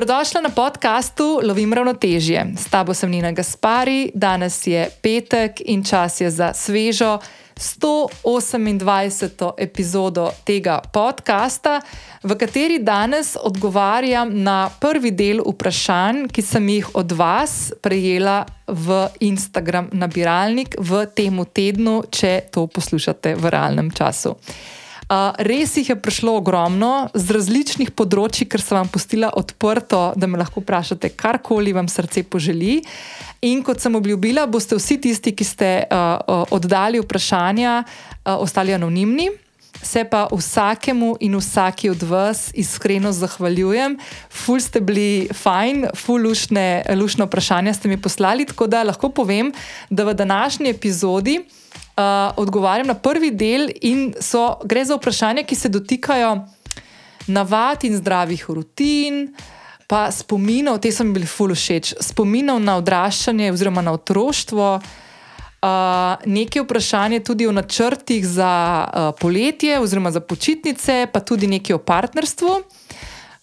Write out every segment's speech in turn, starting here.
Dobrodošla na podkastu Lovim ravnotežje. S tabo sem Nina Gaspari, danes je petek in čas je za svežo 128. epizodo tega podcasta, v kateri danes odgovarjam na prvi del vprašanj, ki sem jih od vas prejela v Instagram nabiralnik v tem tednu, če to poslušate v realnem času. Uh, res jih je prišlo ogromno z različnih področji, ker sem vam pustila odprto, da me lahko vprašate, karkoli vam srce poželi. In kot sem obljubila, boste vsi tisti, ki ste uh, oddali vprašanja, uh, ostali anonimni. Se pa vsakemu in vsaki od vas iskreno zahvaljujem. Ful ste bili fajn, ful lušne, lušne vprašanja ste mi poslali, tako da lahko povem, da v današnji epizodi. Uh, odgovarjam na prvi del, in so, gre za vprašanja, ki se dotikajo navad in zdravih rutin, pa spominov, te so mi bili fully všeč, spominov na odraščanje oziroma na otroštvo. Uh, nekaj vprašanj je tudi o načrtih za uh, poletje, oziroma za počitnice, pa tudi nekaj o partnerstvu.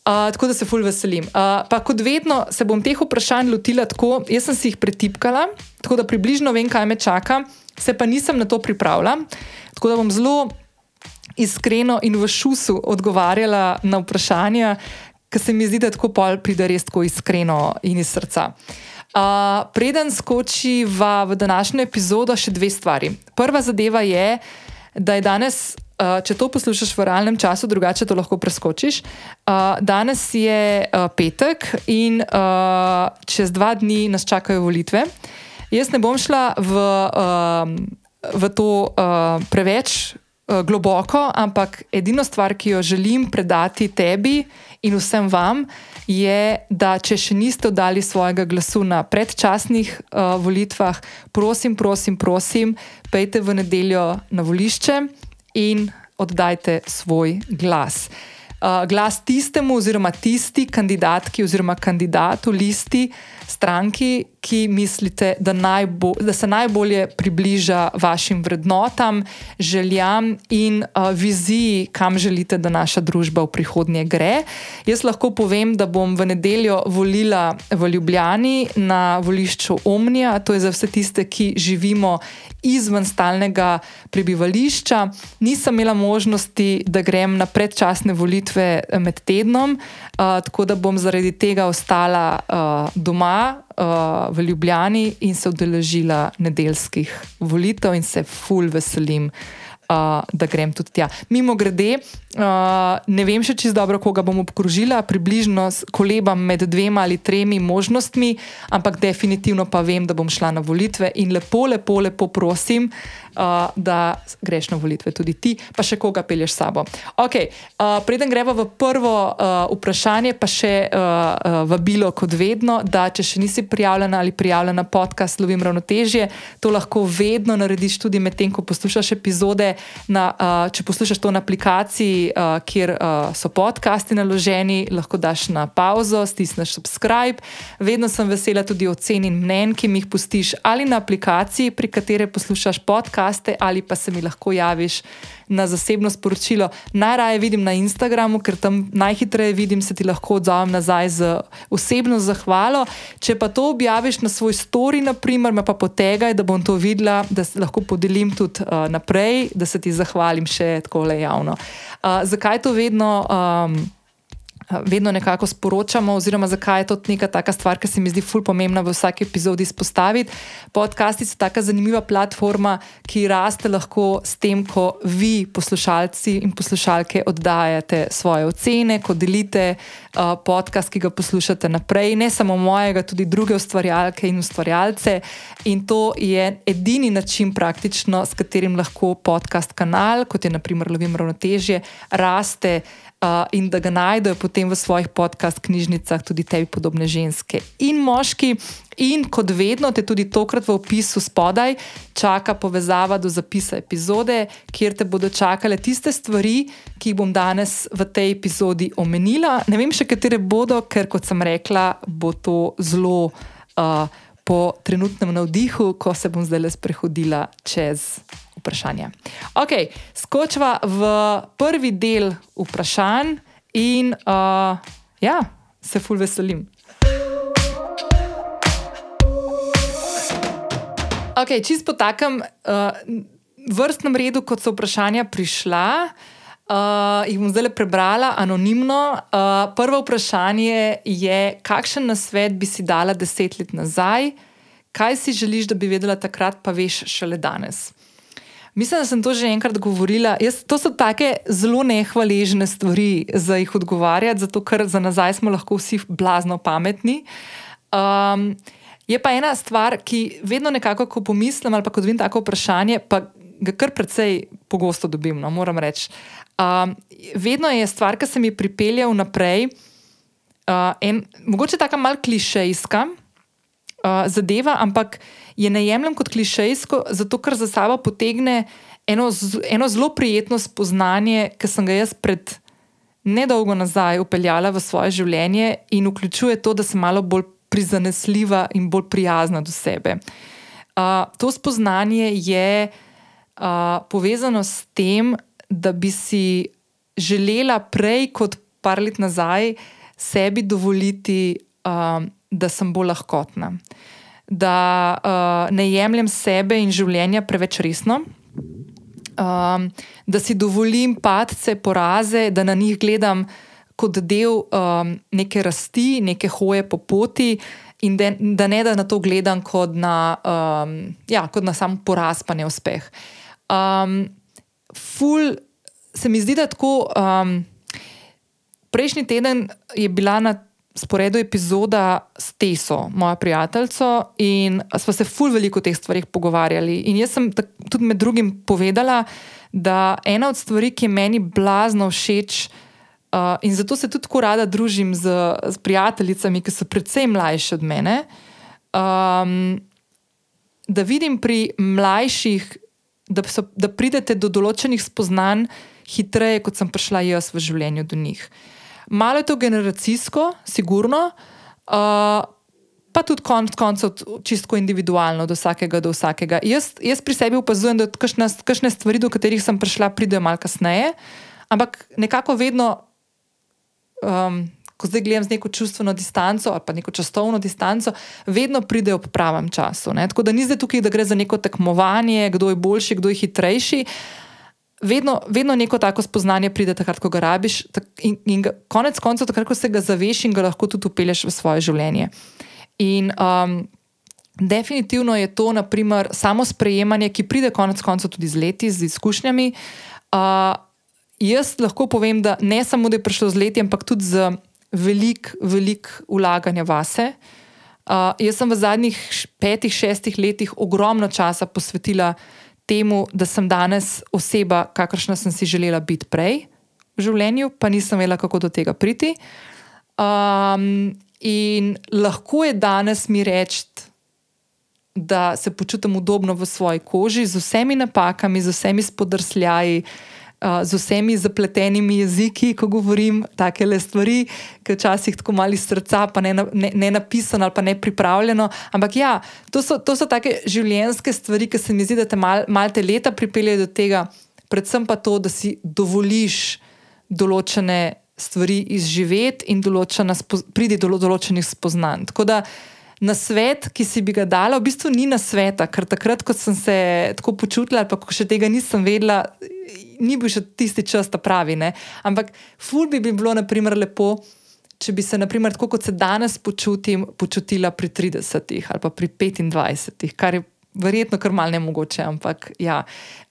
Uh, tako da se fulj veselim. Uh, pa kot vedno se bom teh vprašanj lotila tako, jaz sem si jih pretipkala, tako da približno vem, kaj me čaka se pa nisem na to pripravila. Tako da bom zelo iskreno in v šusu odgovarjala na vprašanja, ki se mi zdi, da tako pol pride res tako iskreno in iz srca. Uh, preden skočiva v današnjo epizodo, še dve stvari. Prva zadeva je, da je danes, uh, če to poslušaš v realnem času, drugače to lahko preskočiš. Uh, danes je uh, petek in uh, čez dva dni nas čakajo volitve. Jaz ne bom šla v, uh, v to uh, preveč uh, globoko, ampak edina stvar, ki jo želim predati tebi in vsem vam, je, da če še niste oddali svojega glasu na predčasnih uh, volitvah, prosim, prosim, prosim, pejte v nedeljo na volišče in oddajte svoj glas. Uh, glas tistemu, oziroma tisti kandidatki, oziroma kandidatu listi, stranki, ki mislite, da, najbo, da se najbolje približa vašim vrednotam, željam in uh, viziji, kam želite, da naša družba v prihodnje gre. Jaz lahko povem, da bom v nedeljo volila v Ljubljani na volišču Omnija, to je za vse tiste, ki živimo izven stalnega prebivališča. Nisem imela možnosti, da grem na predčasne volitve med tednom, uh, tako da bom zaradi tega ostala uh, doma uh, v Ljubljani in se udeležila nedeljskih volitev in se ful veselim. Uh, da grem tudi tja. Mimo grede, uh, ne vem še čisto dobro, koga bom obkrožila, približno kolebam med dvema ali tremi možnostmi, ampak definitivno pa vem, da bom šla na volitve in lepo, lepo, lepo prosim, uh, uh, da greš na volitve tudi ti, pa še koga pelješ s sabo. Okay, uh, preden gremo v prvo uh, vprašanje, pa še uh, uh, vabilo, kot vedno, da če še nisi prijavljena ali prijavljena na podcast Lovim ravnotežje, to lahko vedno narediš tudi medtem, ko poslušaš epizode. Na, uh, če poslušaš to na aplikaciji, uh, kjer uh, so podcasti naloženi, lahko daš na pauzo, stisneš subscribe. Vedno sem vesela tudi ocen in mnen, ki mi jih pustiš ali na aplikaciji, pri kateri poslušaš podcast podcaste ali pa se mi lahko javiš na zasebno sporočilo. Najraje vidim na Instagramu, ker tam najhitreje vidim, se ti lahko odzovem nazaj z osebno zahvalo. Če pa to objaviš na svoj story, naprimer, me pa potegaj, da bom to videla, da se lahko podelim tudi uh, naprej, da se ti zahvalim še tako le javno. Uh, zakaj to vedno? Um, vedno nekako sporočamo, oziroma zakaj je to neka taka stvar, ki se mi zdi ful pomembna v vsaki epizodi izpostaviti. Podcasti so taka zanimiva platforma, ki raste lahko s tem, ko vi, poslušalci in poslušalke, oddajate svoje ocene, ko delite uh, podcast, ki ga poslušate naprej, ne samo mojega, tudi druge ustvarjalke in ustvarjalce. In to je edini način, praktično, s katerim lahko podcast kanal, kot je naprimer Lovim Ravnotežje, raste uh, in da ga najdejo potem v svojih podcast knjižnicah tudi tebi podobne ženske in moški. In kot vedno, te tudi tokrat v opisu spodaj čaka povezava do zapisa epizode, kjer te bodo čakale tiste stvari, ki jih bom danes v tej epizodi omenila. Ne vem še, katere bodo, ker kot sem rekla, bo to zelo uh, po trenutnem navdihu, ko se bom zdaj le sprehodila čez vprašanje. Ok, skočva v prvi del vprašanj in uh, ja, se ful veselim. Ok, čist po takem uh, vrstnem redu, kot so vprašanja prišla, uh, jih bom zdaj prebrala anonimno. Uh, prvo vprašanje je, kakšen nasvet bi si dala deset let nazaj, kaj si želiš, da bi vedela takrat, pa veš šele danes. Mislim, da sem to že enkrat govorila. Jaz, to so tako zelo nehvaležne stvari za jih odgovarjati, zato ker za nazaj smo lahko vsi blazno pametni. Um, Je pa ena stvar, ki vedno nekako, ko pomislim ali pa ko vidim tako vprašanje, pa ga kar precej pogosto dobim, no, moram reči. Um, vedno je stvar, ki se mi pripelje vnaprej, uh, in mogoče tako malo klišejska uh, zadeva, ampak je ne jemljem kot klišejsko, zato ker za sabo potegne eno, eno zelo prijetno spoznanje, ki sem ga jaz pred nedolgo nazaj upeljala v svoje življenje in vključuje to, da sem malo bolj prizanesljiva in bolj prijazna do sebe. Uh, to spoznanje je uh, povezano s tem, da bi si želela prej kot par let nazaj sebi dovoliti, uh, da sem bolj lahkotna. Da uh, ne jemljem sebe in življenja preveč resno, um, da si dovolim padce, poraze, da na njih gledam kot del um, neke rasti, neke hoje po poti, in de, da ne da na to gledam kot na, um, ja, kot na sam poraz, pa ne uspeh. Um, ful se mi zdi, da tako. Um, prejšnji teden je bila na sporedu epizoda s Teso, moja prijateljica, in smo se ful veliko o teh stvarih pogovarjali. In jaz sem tudi med drugim povedala, da ena od stvari, ki je meni blazno všeč. Uh, in zato se tudi tako rada družim z, z prijateljicami, ki so precej mlajše od mene. Um, da vidim pri mlajših, da, so, da pridete do določenih spoznanj hitreje, kot sem prišla jaz v življenju do njih. Malo je to generacijsko, sigurno, uh, pa tudi konec koncev čisto individualno, do vsakega do vsakega. Jaz, jaz pri sebi opazujem, da kakšne stvari, do katerih sem prišla, pridejo malo kasneje, ampak nekako vedno um, ko zdaj gledam z neko čustveno distanco ali pa neko časovno distanco, vedno pridejo po pravem času. Ne? Tako da ni zdaj tukaj, da gre za neko tekmovanje, kdo je boljši, kdo je hitrejši. Vedno, vedno neko tako spoznanje pride, takrat, ko ga rabiš, in, in ga, konec koncev, takrat, ko se ga zaveš in ga lahko tudi upelješ v svoje življenje. In um, definitivno je to, naprimer, samo sprejemanje, ki pride konec koncev tudi z leti, z izkušnjami. Uh, jaz lahko povem, da ne samo, da je prišlo z leti, ampak tudi z velik, velik ulaganja vase. Uh, jaz sem v zadnjih petih, šestih letih ogromno časa posvetila temu, da sem danes oseba, kakršna sem si želela biti prej v življenju, pa nisem vedela, kako do tega priti. Um, in lahko je danes mi reči, da se počutim udobno v svoji koži, z vsemi napakami, z vsemi spodrsljaji z vsemi zapletenimi jeziki, ko govorim take le stvari, ki včasih tako mali srca, pa ne, ne, ne napisano ali pa ne pripravljeno. Ampak ja, to so, to so take življenjske stvari, ki se mi zdi, da te mal, mal te leta pripeljejo do tega, predvsem pa to, da si dovoliš določene stvari izživeti in pridi do določenih spoznanj. Tako da na svet, ki si bi ga dala, v bistvu ni na sveta, ker takrat, ko sem se tako počutila, ali pa ko še tega nisem vedela, ni bil še tisti čas, ta pravi. Ne? Ampak, ful bi, bi bilo, naprimer, lepo, če bi se, naprimer, tako kot se danes počutim, počutila pri 30 ali pa pri 25, kar je verjetno kar mal ne mogoče. Ampak, ja.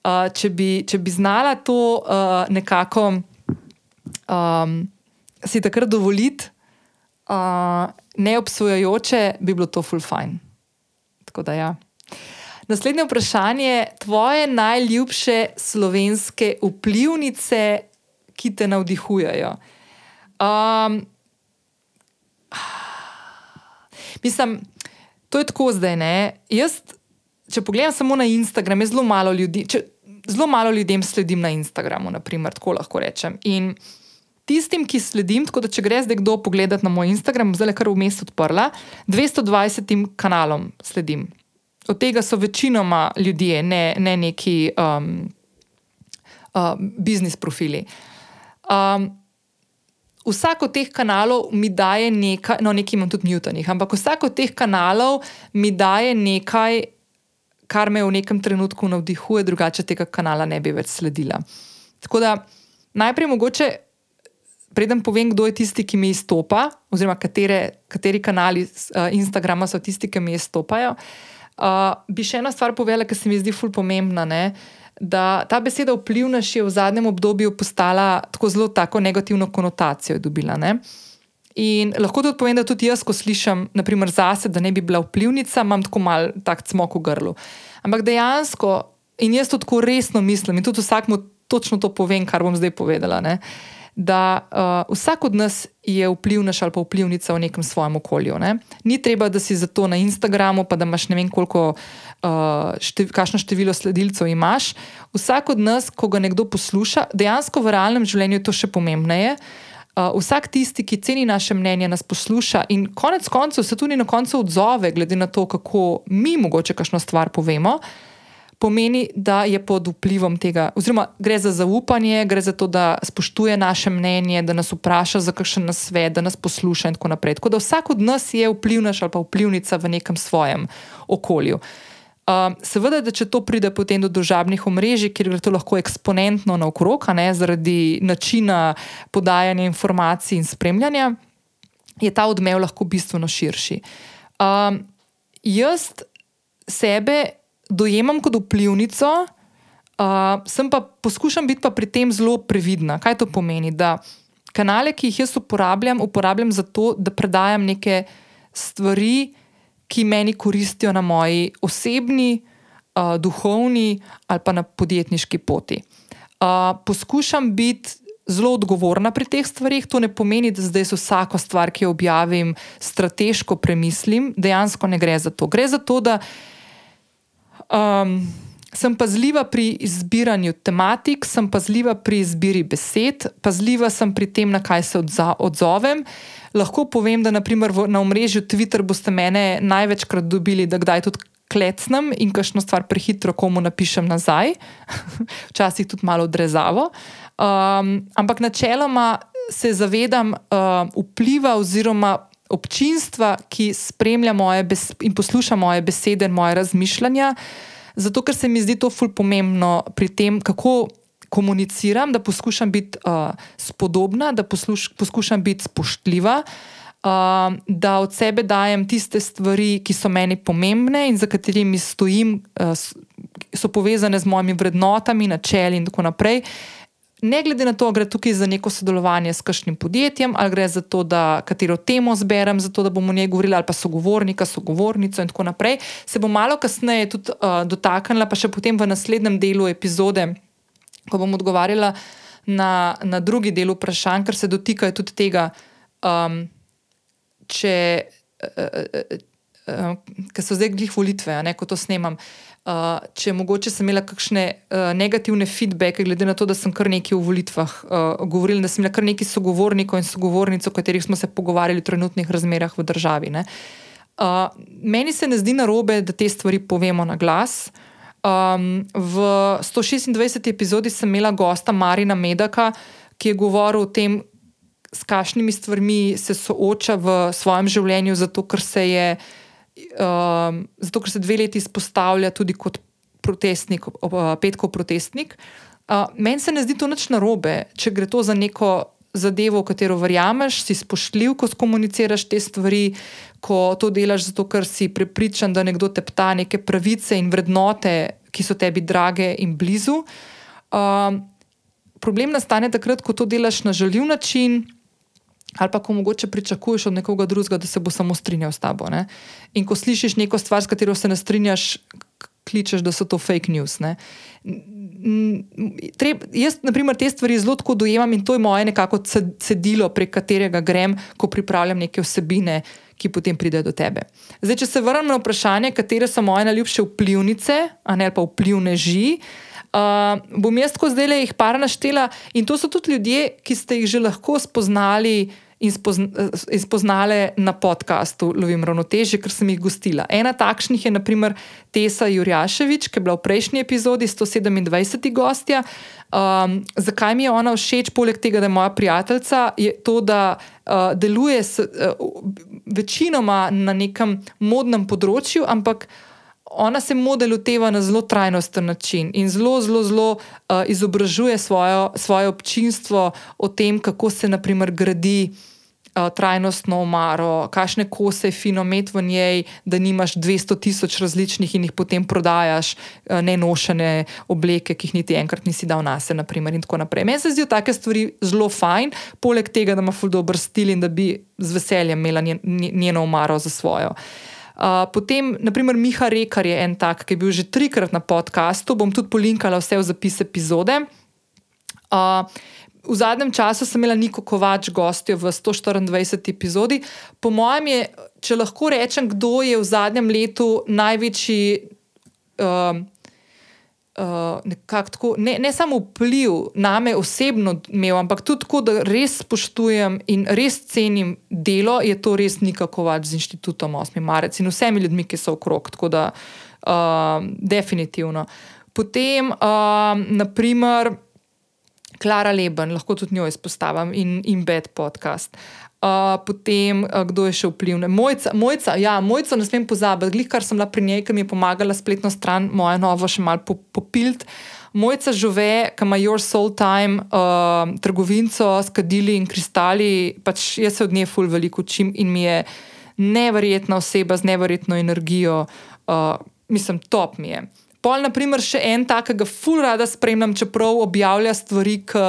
uh, če, bi, če bi znala to uh, nekako um, si takrat dovoliti uh, neobsojajoče, bi bilo to full fine. Tako da ja. Naslednje vprašanje, tvoje najljubše slovenske vplivnice, ki te navdihujejo. Um, mislim, to je tako zdaj. Ne? Jaz, če pogledam samo na Instagram, zelo malo ljudi, če, zelo malo ljudem sledim na Instagramu, naprimer, tako lahko rečem. In tistim, ki sledim, tako da če gre zdaj kdo pogledat na moj Instagram, zdaj le kar v mestu odprla, 220 kanalom sledim. Od tega so večinoma ljudje, ne, ne neki um, uh, biznis profili. Um, vsak od teh kanalov mi daje nekaj, no, nekaj imam tudi mutanih, ampak vsak od teh kanalov mi daje nekaj, kar me v nekem trenutku navdihuje, drugače tega kanala ne bi več sledila. Tako da najprej mogoče. Preden povem, kdo je tisti, ki mi izstopa, oziroma katere, kateri kanali uh, Instagrama so tisti, ki mi izstopajo, uh, bi še eno stvar povedala, ki se mi zdi fully pomembna. Uh, da ta beseda vplivnež je v zadnjem obdobju postala tako zelo tako negativno konotacijo dobila. Ne? In lahko tudi povem, da tudi jaz, ko slišim, naprimer, zase, da ne bi bila vplivnica, imam tako mal tak cmok v grlu. Ampak dejansko, in jaz to tako resno mislim, in tudi vsakmu točno to povem, kar bom zdaj povedala. Ne? Da uh, vsak od nas je vplivnež ali pa vplivnica v nekem svojem okolju. Ne? Ni treba, da si zato na Instagramu, pa da imaš ne vem koliko uh, uh, štev, kakšno število sledilcev imaš. Vsak od nas, ko ga nekdo posluša, dejansko v realnem življenju je to še pomembneje. Uh, vsak tisti, ki ceni naše mnenje, nas posluša in konec koncev se tudi na koncu odzove, glede na to, kako mi mogoče kakšno stvar povemo, pomeni, da je pod vplivom tega, oziroma gre za zaupanje, gre za to, da spoštuje naše mnenje, da nas vpraša za kakšen nasvet, da nas posluša in tako naprej. Tako da vsak od nas je vplivnaš ali pa vplivnica v nekem svojem okolju. Uh, seveda, da če to pride potem do družabnih omrežij, kjer je to lahko eksponentno naokrog, ne, zaradi načina podajanja informacij in spremljanja, je ta odmev lahko bistveno širši. Uh, jaz sebe dojemam kot vplivnico, uh, pa poskušam biti pa pri tem zelo previdna. Kaj to pomeni? Da kanale, ki jih jaz uporabljam, uporabljam zato, da predajam neke stvari ki meni koristijo na moji osebni, uh, duhovni ali pa na podjetniški poti. Uh, poskušam biti zelo odgovorna pri teh stvarih. To ne pomeni, da zdaj vsako stvar, ki jo objavim, strateško premislim. Dejansko ne gre za to. Gre za to, da. Um, Sem pazljiva pri izbiranju tematik, sem pazljiva pri izbiri besed, pazljiva sem pri tem, na kaj se odzovem. Lahko povem, da naprimer na omrežju Twitter boste mene največkrat dobili, da kdaj tudi klecnem in kakšno stvar prehitro komu napišem nazaj, včasih tudi malo odrezavo. Um, ampak načeloma se zavedam uh, vpliva oziroma občinstva, ki spremlja moje in posluša moje besede in moje razmišljanja. Zato, ker se mi zdi to fulj pomembno pri tem, kako komuniciram, da poskušam biti uh, spodobna, da posluš, poskušam biti spoštljiva, uh, da od sebe dajem tiste stvari, ki so meni pomembne in za katerimi stojim, uh, so povezane z mojimi vrednotami, načeli in tako naprej. Ne glede na to, ali gre tukaj za neko sodelovanje s kakšnim podjetjem, ali gre za to, da katero temo zberem, zato da bomo o njej govorili, ali pa sogovornika, sogovornico in tako naprej, se bom malo kasneje tudi uh, dotaknila, pa še potem v naslednjem delu epizode, ko bom odgovarjala na, na drugi del vprašanj, ker se dotikajo tudi tega, um, če. Uh, uh, uh, Ker so zdaj glih volitve, ne, ko to snemam. Uh, Uh, če mogoče sem imela kakšne uh, negativne feedbacke, glede na to, da sem kar nekaj v volitvah uh, govorila, da sem imela kar nekaj sogovornikov in sogovornic, o katerih smo se pogovarjali o trenutnih razmerah v državi. Uh, meni se ne zdi narobe, da te stvari povemo na glas. Um, v 126. epizodi sem imela gosta Marina Medaka, ki je govoril o tem, s kakšnimi stvarmi se sooča v svojem življenju, zato ker se je uh, zato ker se dve leti izpostavlja tudi kot protestnik, uh, petkov protestnik. Uh, Meni se ne zdi to nič narobe, če gre to za neko zadevo, v katero verjameš, si spoštljiv, ko komuniciraš te stvari, ko to delaš zato, ker si prepričan, da nekdo tepta neke pravice in vrednote, ki so tebi drage in blizu. Uh, problem nastane takrat, ko to delaš na žaljiv način ali pa ko mogoče pričakuješ od nekoga drugega, da se bo samo strinjal s tabo. Ne? In ko slišiš neko stvar, s katero se ne strinjaš, kličeš, da so to fake news. Treb, jaz, na primer, te stvari zelo tako dojemam in to je moje nekako cedilo, prek katerega grem, ko pripravljam neke vsebine, ki potem pridejo do tebe. Zdaj, če se vrnem na vprašanje, katere so moje najljubše vplivnice, a ne pa vplivneži. Uh, bom jaz tako zdaj le jih par naštela, in to so tudi ljudje, ki ste jih že lahko spoznali in, spozna, in spoznale na podkastu Lovim ravnoteže, ker sem jih gostila. Ena takšnih je naprimer Tesa Jurjaševič, ki je bila v prejšnji epizodi 127. gostja. Um, zakaj mi je ona všeč, poleg tega, da je moja prijateljica, je to, da uh, deluje s, uh, večinoma na nekem modnem področju, ampak ona se model uteva na zelo trajnosten način in zelo, zelo, zelo uh, izobražuje svojo, svoje občinstvo o tem, kako se naprimer gradi. Trajnostno omaro, kakšne kose je fino imeti v njej, da nimaš 200 tisoč različnih in jih potem prodajaš, ne nošene obleke, ki jih niti enkrat nisi dal na sebe. In tako naprej. Meni se zdijo take stvari zelo fajn, poleg tega, da ima ful dobro stil in da bi z veseljem imela njeno omaro za svojo. Uh, potem, naprimer, Miha Rekar je en tak, ki je bil že trikrat na podkastu, bom tudi polinkala vse v zapis epizode. Uh, v zadnjem času sem imela Niko Kovač gostjo v 124. epizodi. Po mojem, je, če lahko rečem, kdo je v zadnjem letu največji. Uh, uh, tako, ne, ne samo vpliv na me osebno, imel, ampak tudi tako, da res spoštujem in res cenim delo, je to res nikako več z inštitutom 8. marec in vsemi ljudmi, ki so okrog. Tako da, uh, definitivno. Potem, uh, naprimer, Klara Leben, lahko tudi njo izpostavim in, in Bad podcast. Uh, Uh, potem, uh, kdo je še vplivne. Mojca, mojca, ja, mojca ne smem pozabiti, glih, kar sem bila pri njej, ki mi je pomagala spletno stran, moja nova, še malo popilt. Mojca žive, ki ima Your Soul Time, uh, trgovinco s kadili in kristali, pač jaz se od nje ful veliko učim in mi je neverjetna oseba z neverjetno energijo, uh, mislim, top mi je. Pol, na primer, še en tak, ki ga ful rada spremljam, čeprav objavlja stvari, ki.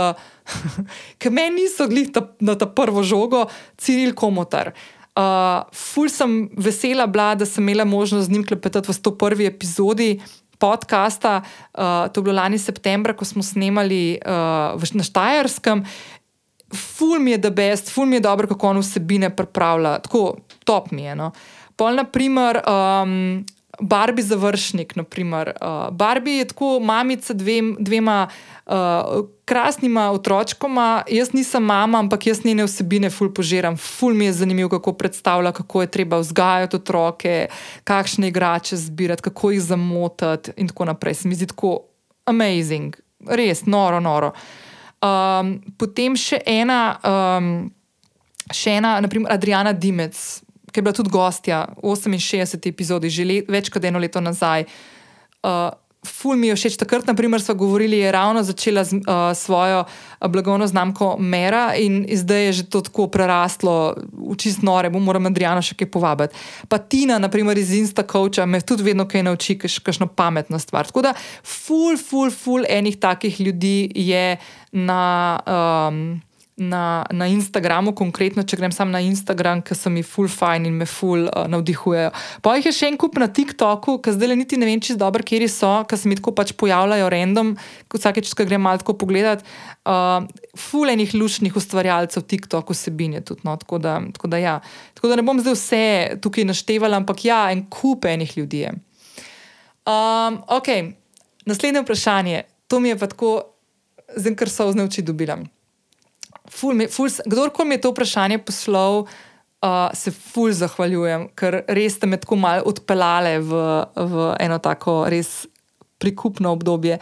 meni niso gli na ta prvo žogo, Ciril Komotar. Uh, ful sem vesela bila, da sem imela možnost z njim klepetati v 101. epizodi podcasta. Uh, to je bilo lani septembra, ko smo snemali uh, na Štajerskem. Ful mi je da best, ful mi je dobro, kako on vsebine pripravlja. Tako top mi je. No. Pol, naprimer, um, Barbie završnik. Naprimer. Uh, Barbie je tako mamica dvem, dvema uh, krasnima otročkoma. Jaz nisem mama, ampak jaz njene vsebine ful požiram. Ful mi je zanimivo, kako predstavlja, kako je treba vzgajati otroke, kakšne igrače zbirati, kako jih zamotati in tako naprej. Se mi zdi tako amazing, res noro, noro. Um, potem še ena, um, še ena, naprimer Adriana Dimec ki je bila tudi gostja v 68. epizodi, že let, več kot eno leto nazaj. Uh, ful mi je všeč, takrat, naprimer, smo govorili, je ravno začela z, uh, svojo uh, blagovno znamko Mera in zdaj je že to tako prerastlo, čist nore, bom moram Adriano še kaj povabiti. Pa Tina, naprimer, iz Instacoacha, me tudi vedno kaj nauči, kakšno pametno stvar. Tako da, ful, ful, ful enih takih ljudi je na. Um, na, na Instagramu, konkretno, če grem sam na Instagram, ker so mi full fine in me full uh, navdihujejo. Pa jih je še en kup na TikToku, ki zdaj niti ne vem, če dobro, kje so, ker se mi tako pač pojavljajo random, vsakeč, ko grem malo pogledat. Uh, full enih lušnih ustvarjalcev TikTok vsebine tudi. No, tako, da, tako, da ja. tako da ne bom zdaj vse tukaj naštevala, ampak ja, en kup enih ljudi je. Um, ok, naslednje vprašanje. To mi je pa tako, zdaj, ker so vzne oči dobila ful, ful, kdorkoli mi je to vprašanje poslal, uh, se ful zahvaljujem, ker res ste me tako malo odpeljali v, v eno tako res prikupno obdobje.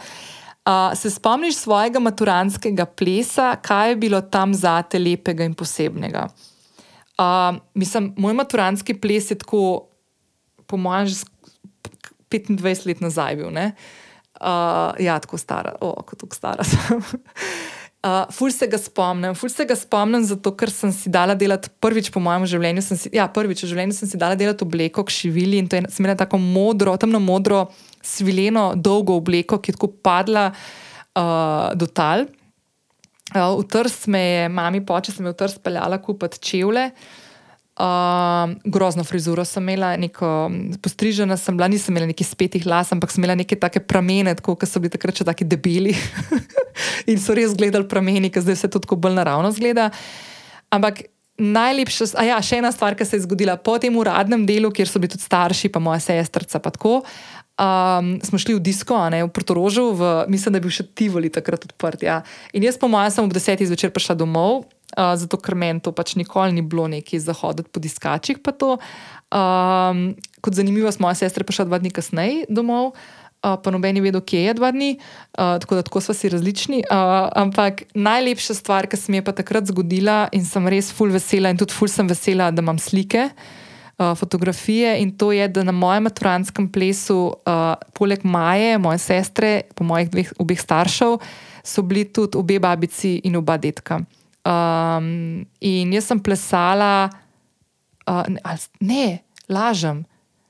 Uh, se spomniš svojega maturanskega plesa, kaj je bilo tam za te lepega in posebnega? Uh, mislim, moj maturanski ples je tako, po mojem, že 25 let nazaj bil. Uh, ja, tako stara, o, kot stara sem. Uh, ful se ga spomnim, ful se ga spomnim, zato ker sem si dala delati prvič po mojem življenju. Si, ja, prvič v življenju sem si dala delati obleko, kšivili in to je imela tako modro, temno modro, svileno, dolgo obleko, ki je tako padla uh, do tal. Uh, v trst me je, mami poče, sem jo v trst peljala kupiti čevlje. Uh, grozno frizuro sem imela, neko postrižena sem bila, nisem imela nekih spetih las, ampak sem imela neke take pramene, kot so bili takrat še tako debeli. in so res gledali prameni, ki zdaj se to tako bolj naravno zgleda. Ampak najlepša, a ja, še ena stvar, ki se je zgodila po tem uradnem delu, kjer so bili tudi starši, pa moja sestrca, pa tako. Um, smo šli v disko, ne, v Portorožu, v, mislim, da je bil še Tivoli takrat odprt. Ja. In jaz, po mojem, sem ob desetih zvečer prišla domov zato ker meni to pač nikoli ni bilo nekaj zahoditi po diskačih. Um, kot zanimivost, moja sestra je prišla dva dni kasneje domov. Uh, pa noben je vedel, kje je dva dni, uh, tako da tako smo si različni. Uh, ampak najlepša stvar, ki se mi je pa takrat zgodila in sem res full vesela, in tudi full sem vesela, da imam slike, uh, fotografije. In to je, da na mojem maturanskem plesu, uh, poleg Maje, moje sestre, po mojih dveh, obeh staršev, so bili tudi obe babici in oba detka. Um, in jaz sem plesala, uh, ne, ne, lažem.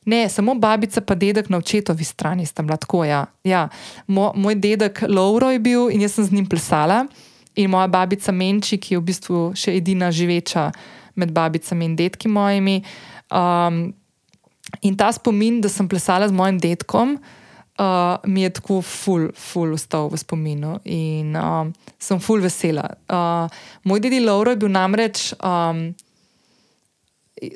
Ne, samo babica, pa dedek na očetovi strani sta bila tako. Ja. Ja. Mo, moj dedek Lauro je bil in jaz sem z njim plesala, in moja babica Menči, ki je v bistvu še edina živeča med babicami in dedki mojimi. Um, in ta spomin, da sem plesala z mojim dedkom, uh, mi je tako ful, ful ustal v spominu in um, sem ful vesela. Uh, moj dedi Lauro je bil namreč. Um,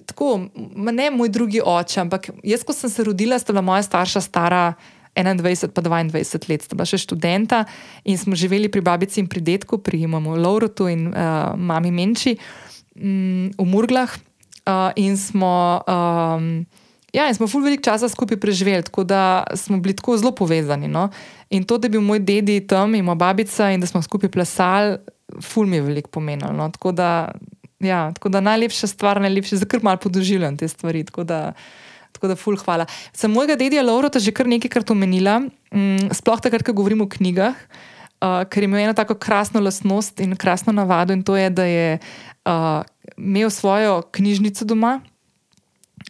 tako, ne moj drugi oče, ampak jaz, ko sem se rodila, sta bila moja starša stara 21 pa 22 let, sta bila še študenta in smo živeli pri babici in pri detku, pri imamo Laurotu in uh, mami Menči um, v Murglah uh, in smo. Um, Ja, in smo ful veliko časa skupaj preživeli, tako da smo bili tako zelo povezani. No? In to, da je bil moj dedi tam in moja babica in da smo skupaj plesali, ful mi je veliko pomenilo. No? Tako da Ja, tako da najlepša stvar, najlepša, za kar malo podoživljam te stvari. Tako da, tako da ful, hvala. Sem mojega dedija Laura že kar nekajkrat omenila, mm, sploh takrat, ko govorim o knjigah, uh, ker ima eno tako krasno lastnost in krasno navado, in to je, da je uh, imel svojo knjižnico doma.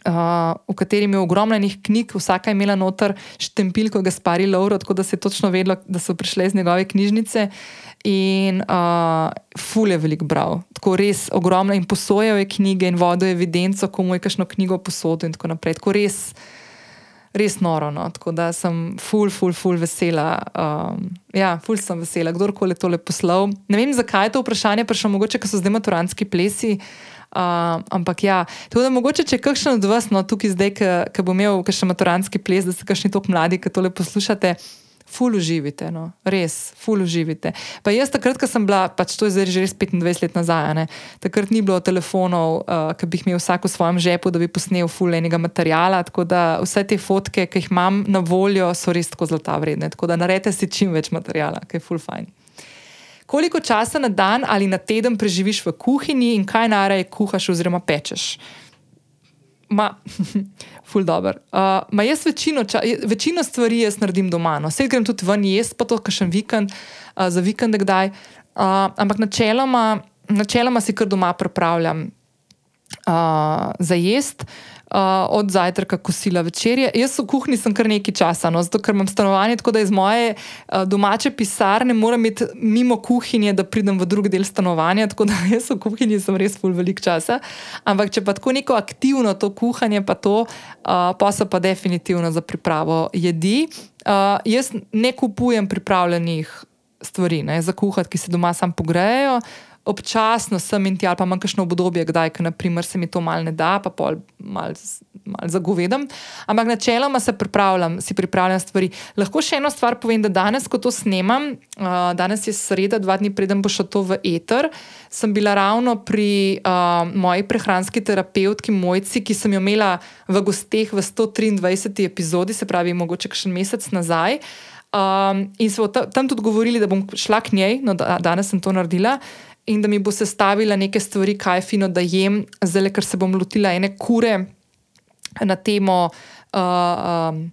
Uh, v kateri je ogromno njih knjig, vsaka je imela noter štempil, ko ga spari Lauro, tako da se je točno vedelo, da so prišle iz njegove knjižnice. In uh, ful je velik bral, tako res ogromno in posojal je knjige in vodil evidenco, komu je kakšno knjigo posodil in tako naprej. Tako res, res noro. No? Tako da sem ful, ful, ful vesela. Um, ja, ful sem vesela, kdorkoli je tole poslal. Ne vem, zakaj je to vprašanje prišlo, mogoče, ker so zdaj maturanski plesi. Uh, ampak ja, tako da mogoče, če kakšen od vas, no tukaj zdaj, ki bo imel kakšen maturanski ples, da ste kakšni tako mladi, ki tole poslušate. Ful uživite, no. res, ful uživite. Pa jaz takrat, ko sem bila, pač to je zdaj že res 25 let nazaj, ne? takrat ni bilo telefonov, uh, ki bi jih imel vsak v svojem žepu, da bi posnel ful enega materijala. Tako da vse te fotke, ki jih imam na voljo, so res tako zlata vredne. Tako da naredite si čim več materijala, ki je ful fajn. Koliko časa na dan ali na teden preživiš v kuhinji in kaj naraje kuhaš oziroma pečeš? Ma, ful dobr. Uh, ma jaz večino, ča, večino stvari jaz naredim doma. No. Vse grem tudi ven, jaz pa to, kar še vikend, uh, za vikend kdaj. Uh, ampak načeloma, načeloma si kar doma pripravljam uh, za jesti od zajtrka, kosila večerje. Jaz v kuhinji sem kar nekaj časa, no, zato ker imam stanovanje, tako da iz moje uh, domače pisarne moram iti mimo kuhinje, da pridem v drugi del stanovanja. Tako da jaz v kuhinji sem res full velik časa. Ampak če pa tako neko aktivno to kuhanje, pa to, uh, pa so pa definitivno za pripravo jedi. Uh, jaz ne kupujem pripravljenih stvari ne, za kuhati, ki se doma sam pogrejejo občasno sem in ti ali pa imam kakšno obdobje, kdaj naprimer, se mi to mal ne da, pa pol mal, mal zagovedam. Ampak načeloma se pripravljam, si pripravljam stvari. Lahko še eno stvar povem, da danes, ko to snemam, uh, danes je sreda, dva dni preden bo šlo to v eter, sem bila ravno pri uh, moji prehranski terapeutki Mojci, ki sem jo imela v gosteh v 123. epizodi, se pravi, mogoče še mesec nazaj. Um, in smo tam tudi govorili, da bom šla k njej, no, da, danes sem to naredila in da mi bo sestavila neke stvari, kaj je fino, da jem, zdaj, ker se bom lotila ene kure na temo. Uh, um,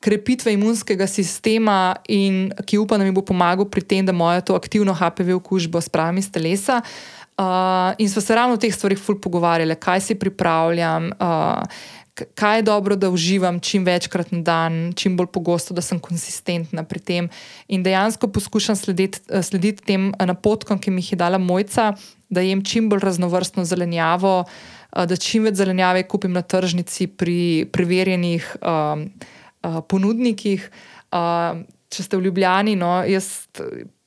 Krepitve imunskega sistema, in ki upam, da mi bo pomagal pri tem, da moja to aktivno HPV okužbo spravim iz telesa. Uh, in smo se ravno o teh stvarih ful pogovarjali, kaj si pripravljam, uh, kaj je dobro, da uživam čim večkrat na dan, čim bolj pogosto, da sem konsistentna pri tem. In dejansko poskušam slediti, eh, slediti tem eh, napotkom, ki mi jih je dala mojca, da jem čim bolj raznovrstno zelenjavo, eh, da čim več zelenjave kupim na tržnici pri preverjenih um, uh, ponudnikih. Uh, če ste v Ljubljani, no, jaz.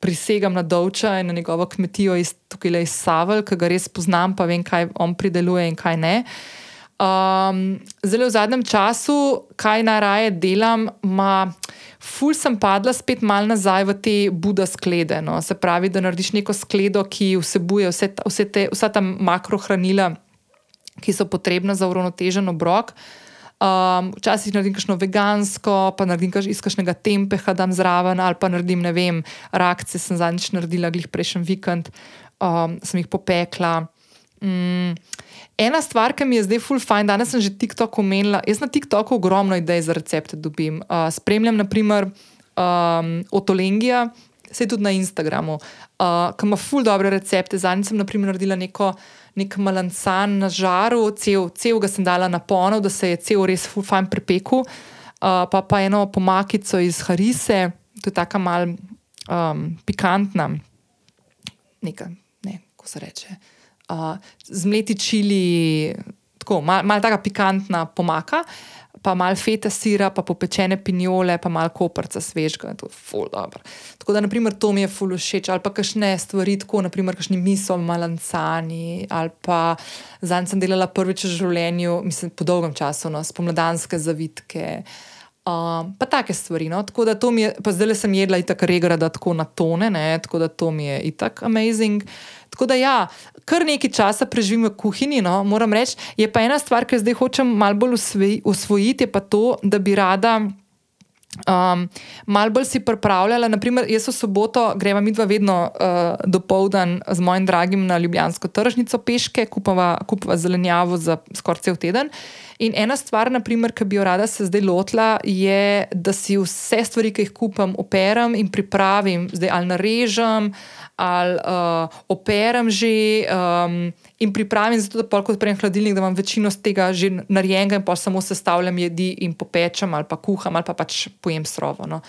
Prisegam na Dovča in na njegovo kmetijo iz tukaj iz Savel, ki ga res poznam, pa vem, kaj on prideluje in kaj ne. Uh, Um, zelo v zadnjem času, kaj najraje delam, ma, ful sem padla spet mal nazaj v te Buda sklede. No. Se pravi, da narediš neko skledo, ki vsebuje vse ta, vse te, vsa ta makrohranila, ki so potrebna za uravnotežen obrok. Um, včasih naredim kakšno vegansko, pa naredim kaž, iz kakšnega tempeha, da dam zraven, ali pa naredim, ne vem, reakcije sem zadnjič naredila, glih prejšnji vikend, um, sem jih popekla. Mm. Ena stvar, ki mi je zdaj full fine, danes sem že TikTok omenila. Jaz na TikToku ogromno idej za recepte dobim. Uh, spremljam, naprimer, um, Otolengija, se tudi na Instagramu, uh, ki ima full dobre recepte. Zadnjič sem naprimer, naredila neko. Nek malancan na žaru, cel, cel ga sem dala na ponov, da se je cel res full fine prepekel, uh, pa pa eno pomakico iz Harise, to je tako mal um, pikantna, neka, ne, ko se reče uh, zmleti čili, tako malo mal taka pikantna pomaka, pa malo feta sira, pa popečene pinjole, pa malo koprca svežga. To je ful dobro. Tako da, naprimer, to mi je ful všeč. Ali pa kakšne stvari, tako naprimer, kakšni misel, malancani. Ali pa zdaj sem delala prvič v življenju, mislim, po dolgem času, no, spomladanske zavitke. Um, pa take stvari. No? Tako da to mi je, pa zdaj le sem jedla in tako regra, da tako na tone, ne? tako da to mi je itak amazing. Tako da ja, kar nekaj časa preživim v kuhinji, no? moram reči. Je pa ena stvar, ki zdaj hočem malo bolj usvojiti, je pa to, da bi rada. Um, mal bolj si pripravljala, naprimer, jaz v soboto gremo mi dva vedno uh, do povdan z mojim dragim na Ljubljansko tržnico peške, kupava, kupava zelenjavo za skoraj cel teden. In ena stvar, naprimer, ki bi jo rada se zdaj lotila, je, da si vse stvari, ki jih kupam, operem in pripravim, zdaj ali narežem, ali uh, operem že um, in pripravim, zato da polk odprem hladilnik, da imam večino z tega že narejenega in pa samo sestavljam jedi in popečem ali pa kuham ali pa pač pojem srovo. No.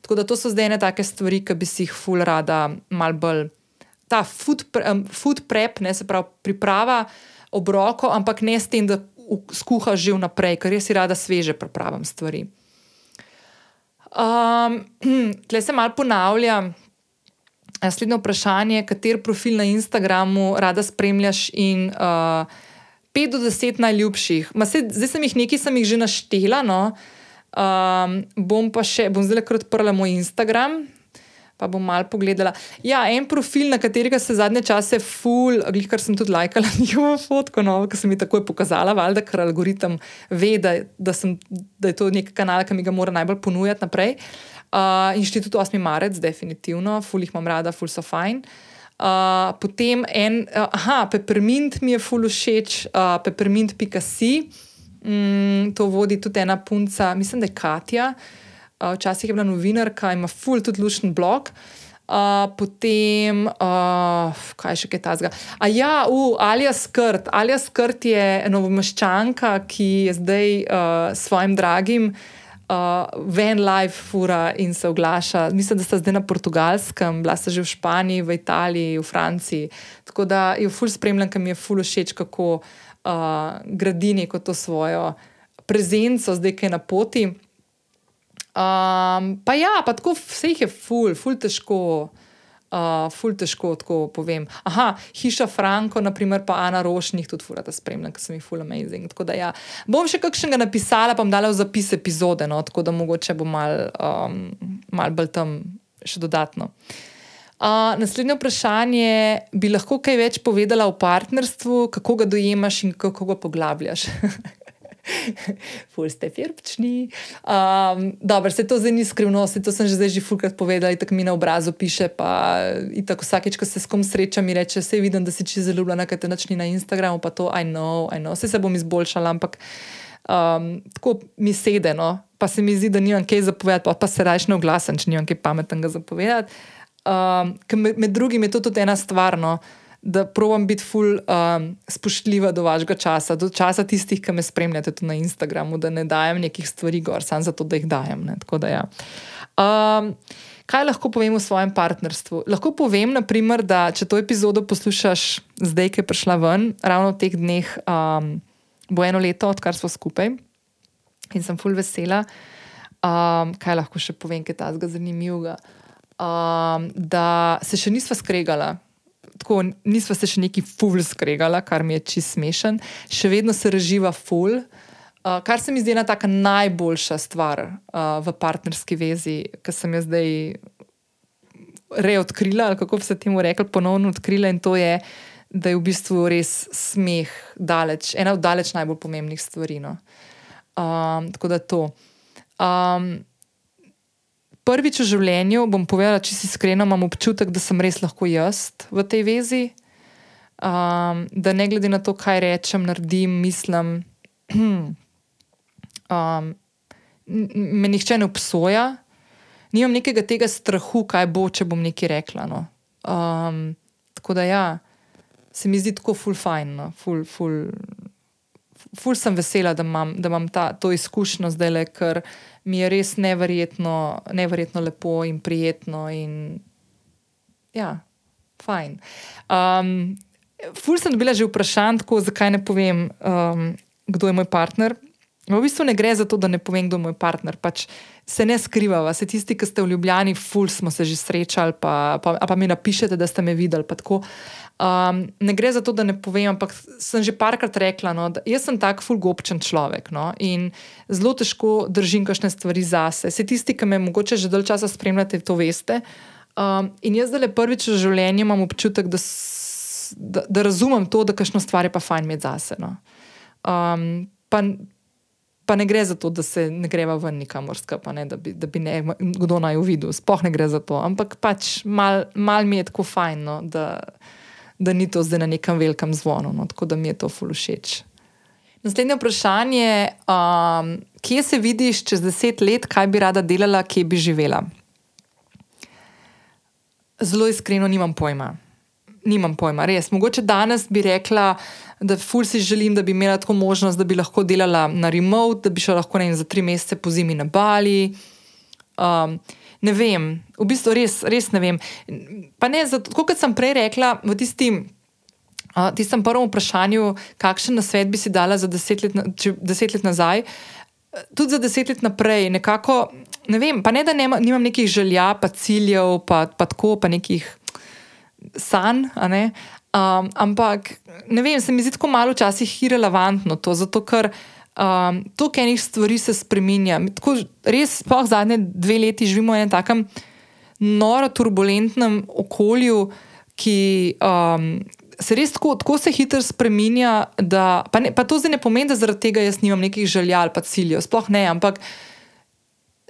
Tako da to so zdaj ene take stvari, ki bi si jih ful rada mal bolj. Ta food, um, food prep, ne se pravi priprava obroko, ampak ne s tem, da skuhaš že vnaprej, ker res si rada sveže pripravim stvari. Um, Tle se mal ponavljam. Naslednje vprašanje, kater profil na Instagramu rada spremljaš in uh, 5 do 10 najljubših. Se, zdaj sem jih nekaj, sem jih že naštela, no. um, bom pa še, bom zdaj kar odprla moj Instagram. Pa bom malo pogledala. Ja, en profil, na katerega se zadnje čase ful, glih, kar sem tudi lajkala njihovo fotko, no, ki sem mi takoj pokazala, valjda, ker algoritem ve, da, da, sem, da je to nek kanal, ki mi ga mora najbolj ponujati naprej. Uh, Uh, Inštitut 8. marec, definitivno, ful jih imam rada, ful so fajn. Uh, potem en, uh, aha, Peppermint mi je ful všeč, uh, peppermint.si. Mm, to vodi tudi ena punca, mislim, da je Katja. Uh, včasih je bila novinarka, ima ful tudi lušen blog. Uh, potem, uh, kaj še kaj tazga. A ja, uh, Alija Skrt. Alija Skrt je novomaščanka, ki je zdaj uh, svojim dragim uh, ven live fura in se oglaša. Mislim, da sta zdaj na portugalskem, bila sta že v Španiji, v Italiji, v Franciji. Tako da jo ful spremljam, ker mi je ful všeč, kako uh, gradi neko to svojo prezenco, zdaj ki je na poti. Um, pa ja, pa tako vse jih je ful, ful težko uh, ful težko tako povem. Aha, hiša Franko, naprimer, pa Ana Rošnjih tudi fura, da spremljam, ker sem jih ful amazing. Da, ja. Bom še kakšnega napisala, pa bom dala v zapis epizode, no, tako da mogoče bo mal, um, mal bolj tam še dodatno. Uh, naslednje vprašanje, bi lahko kaj več povedala o partnerstvu, kako ga dojemaš in kako ga poglabljaš? ful ste firpčni. Um, dobro, se to zdaj ni skrivnost, to sem že zdaj že fulkrat povedala, tako mi na obrazu piše. Pa, tako vsakeč, ko se s kom srečam, mi reče: Vse vidim, da si če zelo ljubljena, kaj te načni na Instagramu, pa to, I know, I know. Vse se bom izboljšala, ampak um, tako mi sedeno, pa se mi zdi, da nimam kaj zapovedati, pa, pa se rajš ne oglasim, če nimam kaj pametnega zapovedati. Um, med, med drugim je to tudi ena stvar. No, da probujem biti ful um, spoštljiva do vašega časa, do časa tistih, ki me spremljate tudi na Instagramu, da ne dajem nekih stvari gor, samo zato, da jih dajem. Da, ja. um, kaj lahko povem o svojem partnerstvu? Lahko povem, naprimer, da če to epizodo poslušaš zdaj, ki je prišla ven, ravno v teh dneh, um, bo eno leto, odkar smo skupaj in sem ful vesela. Um, kaj lahko še povem, kaj je ta zgo zanimivega? Um, da se še nisva skregala tako, nisva se še neki ful skregala, kar mi je čist smešen, še vedno se reživa ful. Uh, kar se mi zdi ena taka najboljša stvar uh, v partnerski vezi, ki sem jo zdaj reodkrila, ali kako bi se temu rekli, ponovno odkrila, in to je, da je v bistvu res smeh daleč, ena od daleč najbolj pomembnih stvari. No. Um, tako da to. Um, prvič v življenju bom povedala, če si iskrena, imam občutek, da sem res lahko jaz v tej vezi. Um, da ne glede na to, kaj rečem, naredim, mislim, um, me nihče ne obsoja, nimam nekega tega strahu, kaj bo, če bom nekaj rekla. No. Um, tako da ja, se mi zdi tako full fine, no. full, full, full sem vesela, da imam, da imam ta, to izkušnjo zdaj le, ker mi je res neverjetno, neverjetno lepo in prijetno. In, ja, fajn. Um, ful sem dobila že vprašanje, tako zakaj ne povem, um, kdo je moj partner. V bistvu ne gre za to, da ne povem, kdo je moj partner. Pač se ne skrivava, se tisti, ki ste v Ljubljani, ful smo se že srečali, pa, pa, pa mi napišete, da ste me videli. Um, ne gre za to, da ne povem, ampak sem že parkrat rekla, no, da jaz sem tak fulgobčen človek no, in zelo težko držim kakšne stvari zase. Se tisti, ki me mogoče že dolgo časa spremljate, to veste. Um, in jaz zdaj prvič v življenju imam občutek, da, da, da razumem to, da kakšno stvar je pa fajn imeti zase. No. Um, pa, pa ne gre za to, da se ne greva ven nikamor, ne, da, bi, da bi ne kdo naj videl. Sploh ne gre za to, ampak pač mal, mal mi je tako fajn. No, da, da ni to zdaj na nekem velikem zvonu, no, tako da mi je to fulušeč. Naslednje vprašanje je, um, kje se vidiš čez deset let, kaj bi rada delala, kje bi živela? Zelo iskreno, nimam pojma. Nimam pojma, res. Mogoče danes bi rekla, da ful si želim, da bi imela tako možnost, da bi lahko delala na remote, da bi šla lahko ne, za tri mesece po zimi na Bali. Um, ne vem, v bistvu res, res ne vem. Pa ne, zato, kot sem prej rekla, v tistim. Uh, tistem prvem vprašanju, kakšen nasvet bi si dala za deset let, na, če, deset let nazaj, tudi za deset let naprej, nekako, ne vem, pa ne da nema, nimam nekih želja, pa ciljev, pa, pa tako, pa nekih sanj, um, ampak ne vem, se mi zdi tako malo včasih irrelevantno to, zato ker um, toliko enih stvari se spremenja. Tako, res, pa zadnje dve leti živimo v enem takem noro, turbulentnem okolju, ki um, se res tako, tako se hitro spremenja. Da, pa, ne, pa to zdaj ne pomeni, da zaradi tega jaz nimam nekih želja ali pa ciljev, sploh ne, ampak.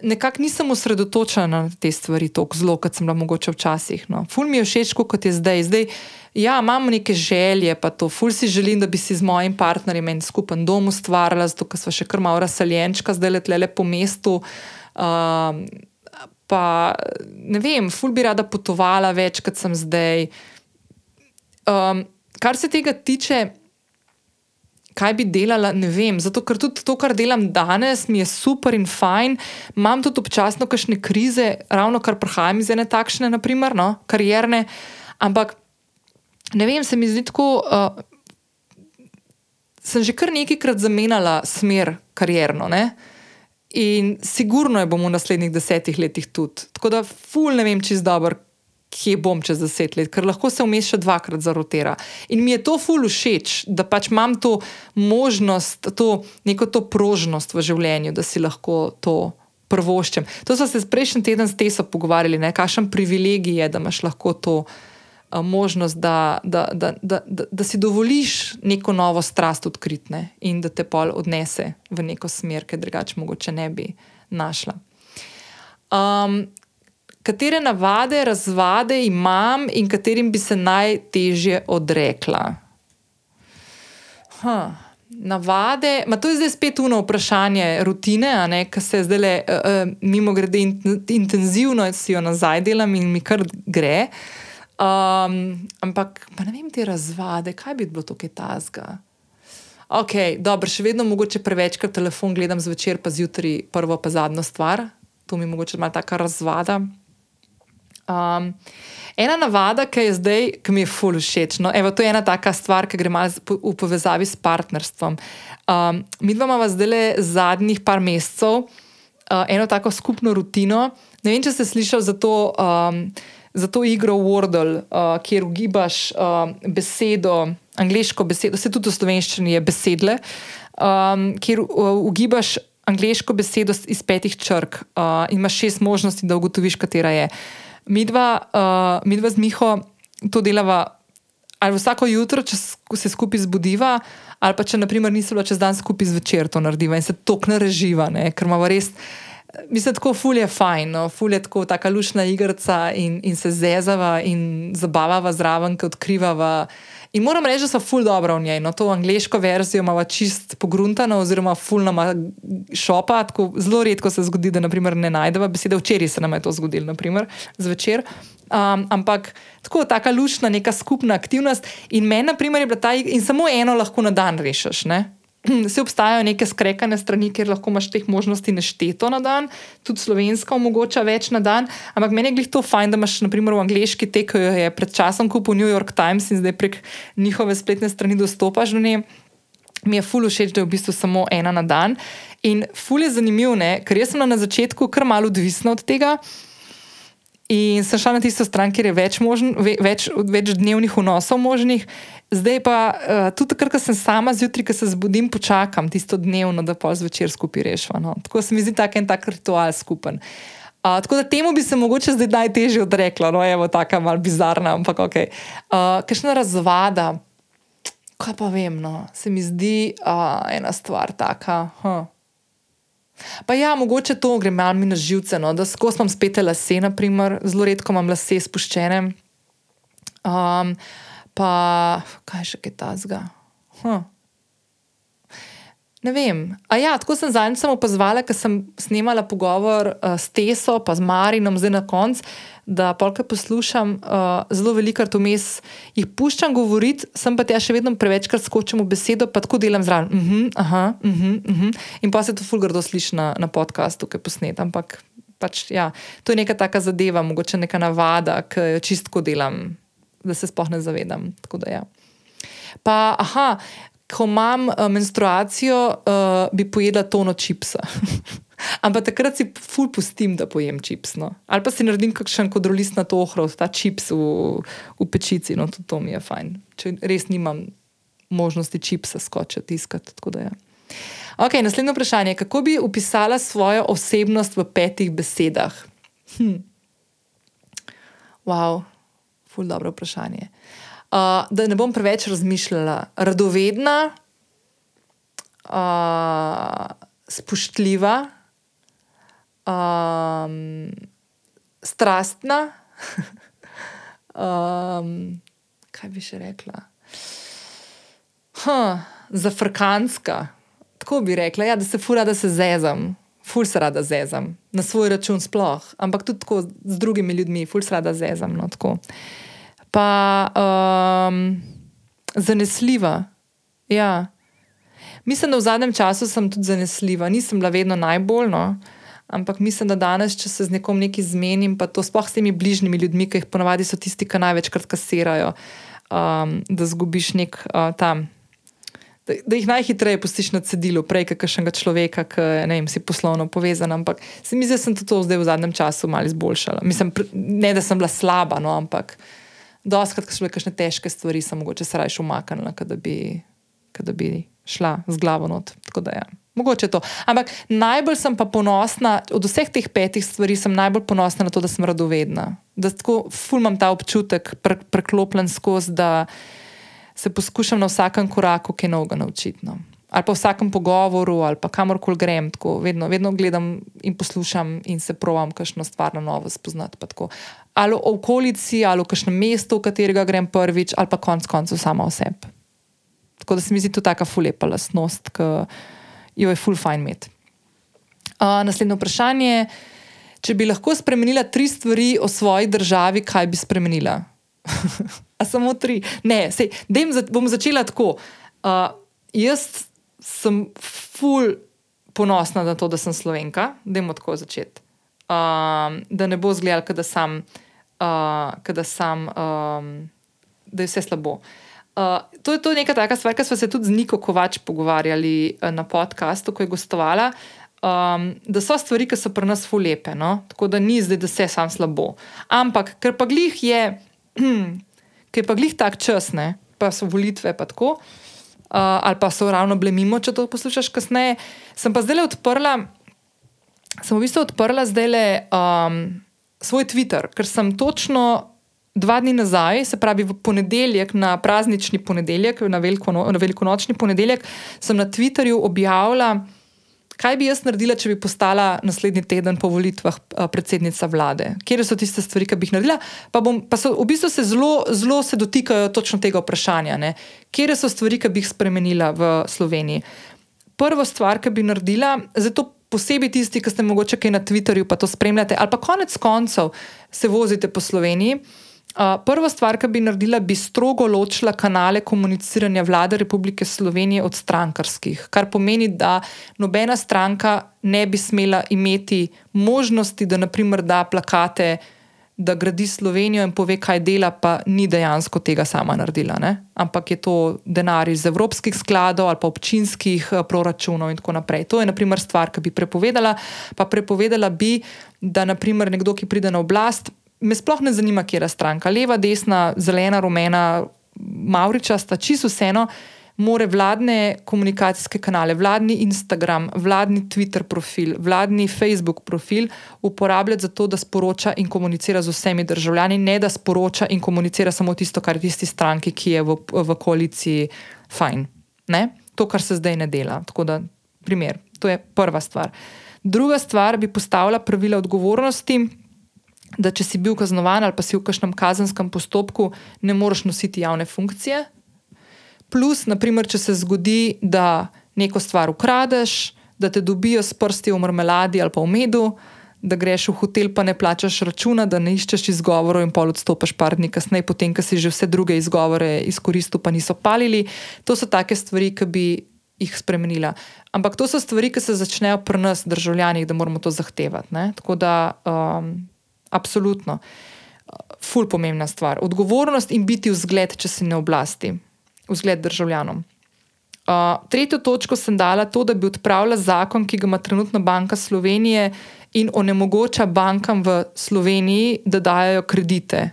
Nekako nisem osredotočena na te stvari tako zelo, kot sem bila mogoče včasih. No. Ful mi je všeč, kot je zdaj. zdaj ja, imamo neke želje, pa to, ful si želim, da bi si z mojim partnerjem en skupen dom ustvarjala, zato ker smo še kar malo razseljenčka, zdaj le le po mestu. Um, pa ne vem, ful bi rada potovala več, kot sem zdaj. Um, kar se tega tiče. Kaj bi delala, ne vem. Zato, ker tudi to, kar delam danes, mi je super in fajn. Imam tudi občasno kakšne krize, ravno kar prihajam iz ene takšne, naprimer, no, karierne. Ampak ne vem, se mi zdi tako. Uh, sem že kar nekajkrat zamenjala smer karjerno. Ne? In sigurno je bom v naslednjih desetih letih tudi. Tako da, ful, ne vem, čez dobro, kje bom čez deset let, ker lahko se vmes še dvakrat zarotira. In mi je to ful všeč, da pač imam to možnost, to neko to prožnost v življenju, da si lahko to. Prvoščem. To smo se prejšnji teden s Teso pogovarjali, kakšen privilegij je, da imaš lahko to uh, možnost, da, da, da, da, da, da si dovoliš neko novo strast odkritne in da te pol odnese v neko smer, ki drugače mogoče ne bi našla. Um, katere navade, razvade imam in katerim bi se najtežje odrekla? Huh. Navade, ma to je zdaj spet uno vprašanje rutine, ki se zdaj le uh, uh, mimo grede in, intenzivno, si jo nazaj delam in mi kar gre. Um, ampak ne vem, te razvade, kaj bi bilo to, kaj tasga. Ok, dobro, še vedno mogoče prevečkrat telefon gledam zvečer, pa zjutraj prvo, pa zadnjo stvar. To mi je mogoče malo taka razvada. Um, ena navada, ki je zdaj, ki mi je fully všeč. No, evo, to je ena taka stvar, ki gre malo v povezavi s partnerstvom. Um, mi dva imamo zdaj le zadnjih par mesecev uh, eno tako skupno rutino. Ne vem, če ste slišali za to. Um, za to igro Wordle, uh, kjer ugibaš uh, besedo, angliško besedo, se tudi v slovenščini je besedle, um, kjer uh, ugibaš angliško besedo iz petih črk uh, in imaš šest možnosti, da ugotoviš, katera je. Mi dva, uh, mi dva z Miho to delava ali vsako jutro, če se skupaj zbudiva, ali pa če naprimer nismo čez dan skupaj zvečer to narediva in se tokne reživa, ne? ker imamo res. Mislim, tako ful je fajn, no? ful je tako taka lušna igrica in, in se zezava in zabavava zraven, ki odkrivava. In moram reči, da so ful dobro v njej. No, to angliško verzijo ima čist pogruntano, oziroma ful nama šopa. Tako, zelo redko se zgodi, da naprimer, ne najdemo besede. Včeraj se nam je to zgodilo, naprimer, zvečer. Um, ampak tako, taka lušna, neka skupna aktivnost. In meni, na primer, je bila ta in samo eno lahko na dan rešiš. Ne? Vse obstajajo neke skrekane strani, kjer lahko imaš teh možnosti nešteto na dan, tudi slovenska omogoča več na dan. Ampak meni je glih to fajn, da imaš naprimer v angliški tek, ki jo je pred časom kupil New York Times in zdaj prek njihove spletne strani dostopaš do nje. Mi je ful všeč, da je v bistvu samo ena na dan. In ful je zanimivo, ker jaz sem na začetku kar malo odvisna od tega. In sem šla na tisto stran, kjer je več, možn, več, več dnevnih vnosov možnih. Zdaj pa uh, tudi ko sem sama zjutraj, ko se zbudim, počakam tisto dnevno, da pa zvečer skupaj rešvam. No. Tako se mi zdi tak en tak ritual skupen. Uh, tako da temu bi se mogoče zdaj najtežje odrekla, no, evo, tako malo bizarna, ampak ok. Uh, Kakšna razvada, kaj pa vem, no, se mi zdi uh, ena stvar taka. Huh. Pa ja, mogoče to gre malo mi na živce, no? da skozi imam spet lase, naprimer. zelo redko imam lase spuščene. Um, pa kaj še kaj tazga. Huh. Ne vem. A ja, tako sem zadnjič opazovala, ker sem snemala pogovor uh, s Teso, pa z Marinom, zdaj na koncu, da polka poslušam uh, zelo velikrat vmes, jih puščam govoriti, sem pa te še vedno prevečkrat skočim v besedo, pa tako delam zraven. Uh -huh, aha, uh -huh, uh -huh. In pa se to fulgardo sliši na, na podkastu, ki posnet. Ampak pač, ja, to je neka taka zadeva, mogoče neka navada, ki jo čistko delam, da se spohne zavedam. Da, ja. Pa, aha, ko imam uh, menstruacijo, uh, bi pojedla tono čipsa. Ampak takrat si ful pustim, da pojem čips. No. Ali pa si naredim kakšen kodrolist na to ohrov, ta čips v, v pečici, no tudi to mi je fajn. Če res nimam možnosti čipsa skočiti, tiskati. Ja. Ok, naslednje vprašanje. Kako bi opisala svojo osebnost v petih besedah? Hm. Wow, ful dobro vprašanje. Uh, da ne bom preveč razmišljala. Radovedna, uh, spoštljiva, um, strastna, um, kaj bi še rekla? Huh, zafrkanska. Tako bi rekla, ja, da se fura, da se zezam. Ful se rada zezam, na svoj račun sploh, ampak tudi tako z drugimi ljudmi, ful se rada zezam. No, pa um, zanesljiva. Ja. Mislim, da v zadnjem času sem tudi zanesljiva, nisem bila vedno najbolj. No. Ampak mislim, da danes, če se z nekom nekaj zmenim, pa to sploh s temi bližnjimi ljudmi, ki jih ponavadi so tisti, ki največkrat kasirajo, um, da zgubiš nek uh, tam. Da, jih najhitreje pustiš na cedilu, prej kot kakšnega človeka, ki ne vem, si poslovno povezan. Ampak se mi zdi, da sem to zdaj v zadnjem času malo izboljšala. Mislim, ne da sem bila slaba, no, ampak doskrat, ko so bile kakšne težke stvari, sem mogoče se raje umaknila, da bi, da bi šla z glavo not. Tako da je. Ja. Mogoče to. Ampak najbolj sem pa ponosna, od vseh teh petih stvari sem najbolj ponosna na to, da sem radovedna. Da tako fulmam ta občutek, pre, preklopljen skozi, da se poskušam na vsakem koraku kaj novega naučiti. No. Ali pa v vsakem pogovoru, ali pa kamorkoli grem, tako vedno, vedno gledam in poslušam in se provam, kakšno stvar na novo spoznati. Ali v okolici, ali v kakšnem mestu, v katerega grem prvič, ali pa konec koncev sama oseb. Tako da se mi zdi to taka fulepa lastnost. Ki, jo je full fine imeti. Uh, naslednje vprašanje. Če bi lahko spremenila tri stvari o svoji državi, kaj bi spremenila? Samo tri. Ne, sej, za, bom začela tako. Uh, jaz sem full ponosna na to, da sem slovenka, da jim tako začeti. Uh, da ne bo zgledal, da, sam, uh, da, sam, um, da je vse slabo. Uh, to je to neka taka stvar, ki smo se tudi z Niko Kovač pogovarjali uh, na podkastu, ko je gostovala. um, da so stvari, ki so pri nas fulepe, no? tako da ni zdaj, da se sam slabo. Ampak, ker pa glih je, ker pa glih tak čas, ne? pa so volitve pa tako, uh, ali pa so ravno bile mimo, če to poslušaš kasneje, sem pa zdaj odprla, sem v bistvu odprla zdaj le um, svoj Twitter, ker sem točno. Dva dni nazaj, se pravi v ponedeljek, na praznični ponedeljek, na, velikono, na velikonočni ponedeljek, sem na Twitterju objavila, kaj bi jaz naredila, če bi postala naslednji teden po volitvah predsednica vlade? Kje so tiste stvari, ki bi jih naredila? Pa, bom, pa so v bistvu se zelo, zelo se dotikajo točno tega vprašanja. Ne? Kje so stvari, ki bi jih spremenila v Sloveniji? Prva stvar, ki bi naredila, zato posebej tisti, ki ste mogoče kaj na Twitterju, pa to spremljate, ali pa konec koncev se vozite po Sloveniji. Prva stvar, ki bi naredila, bi strogo ločila kanale komuniciranja vlade Republike Slovenije od strankarskih, kar pomeni, da nobena stranka ne bi smela imeti možnosti, da naprimer da plakate, da gradi Slovenijo in pove, kaj dela, pa ni dejansko tega sama naredila. Ne? Ampak je to denar iz evropskih skladov ali pa občinskih proračunov in tako naprej. To je naprimer stvar, ki bi prepovedala. Pa prepovedala bi, da naprimer nekdo, ki pride na oblast, me sploh ne zanima, kje je stranka, leva, desna, zelena, rumena, mauričasta, čisto vseeno, more vladne komunikacijske kanale, vladni Instagram, vladni Twitter profil, vladni Facebook profil uporabljati za to, da sporoča in komunicira z vsemi državljani, ne da sporoča in komunicira samo tisto, kar je tisti stranki, ki je v, v koaliciji fajn. Ne? To, kar se zdaj ne dela. Tako da, primer, to je prva stvar. Druga stvar bi postavila pravila odgovornosti da če si bil kaznovan ali pa si v kakšnem kazenskem postopku, ne moreš nositi javne funkcije. Plus, naprimer, če se zgodi, da neko stvar ukradeš, da te dobijo s prsti v marmeladi ali pa v medu, da greš v hotel, pa ne plačaš računa, da ne iščeš izgovorov in pol odstopiš par dni kasneje, potem, ko si že vse druge izgovore izkoristil, pa niso palili. To so take stvari, ki bi jih spremenila. Ampak to so stvari, ki se začnejo pri nas, državljanih, da moramo to zahtevati. Ne? Tako da. Um, Absolutno. Ful pomembna stvar. Odgovornost in biti vzgled, če si ne oblasti, vzgled državljanom. Uh, tretjo točko sem dala to, da bi odpravila zakon, ki ga ima trenutno Banka Slovenije in onemogoča bankam v Sloveniji, da dajo kredite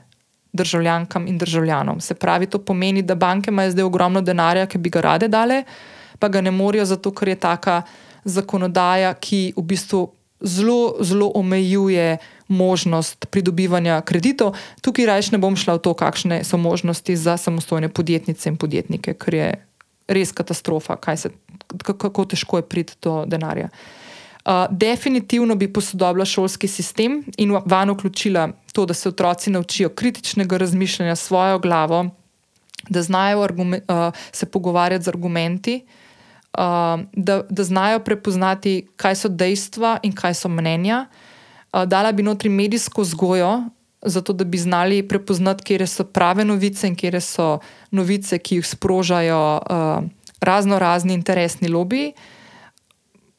državljankam in državljanom. Se pravi, to pomeni, da banke imajo zdaj ogromno denarja, ki bi ga rade dale, pa ga ne morejo, zato ker je taka zakonodaja, ki v bistvu zelo, zelo omejuje možnost pridobivanja kreditov. Tukaj rajš ne bom šla v to, kakšne so možnosti za samostojne podjetnice in podjetnike, ker je res katastrofa, se, kako težko je priti do denarja. Uh, definitivno bi posodobila šolski sistem in van vključila to, da se otroci naučijo kritičnega razmišljanja s svojo glavo, da znajo uh, se pogovarjati z argumenti, uh, da, da znajo prepoznati, kaj so dejstva in kaj so mnenja. Uh, dala bi notri medijsko vzgojo, zato da bi znali prepoznati, kje so prave novice in kje so novice, ki jih sprožajo uh, razno razni interesni lobiji,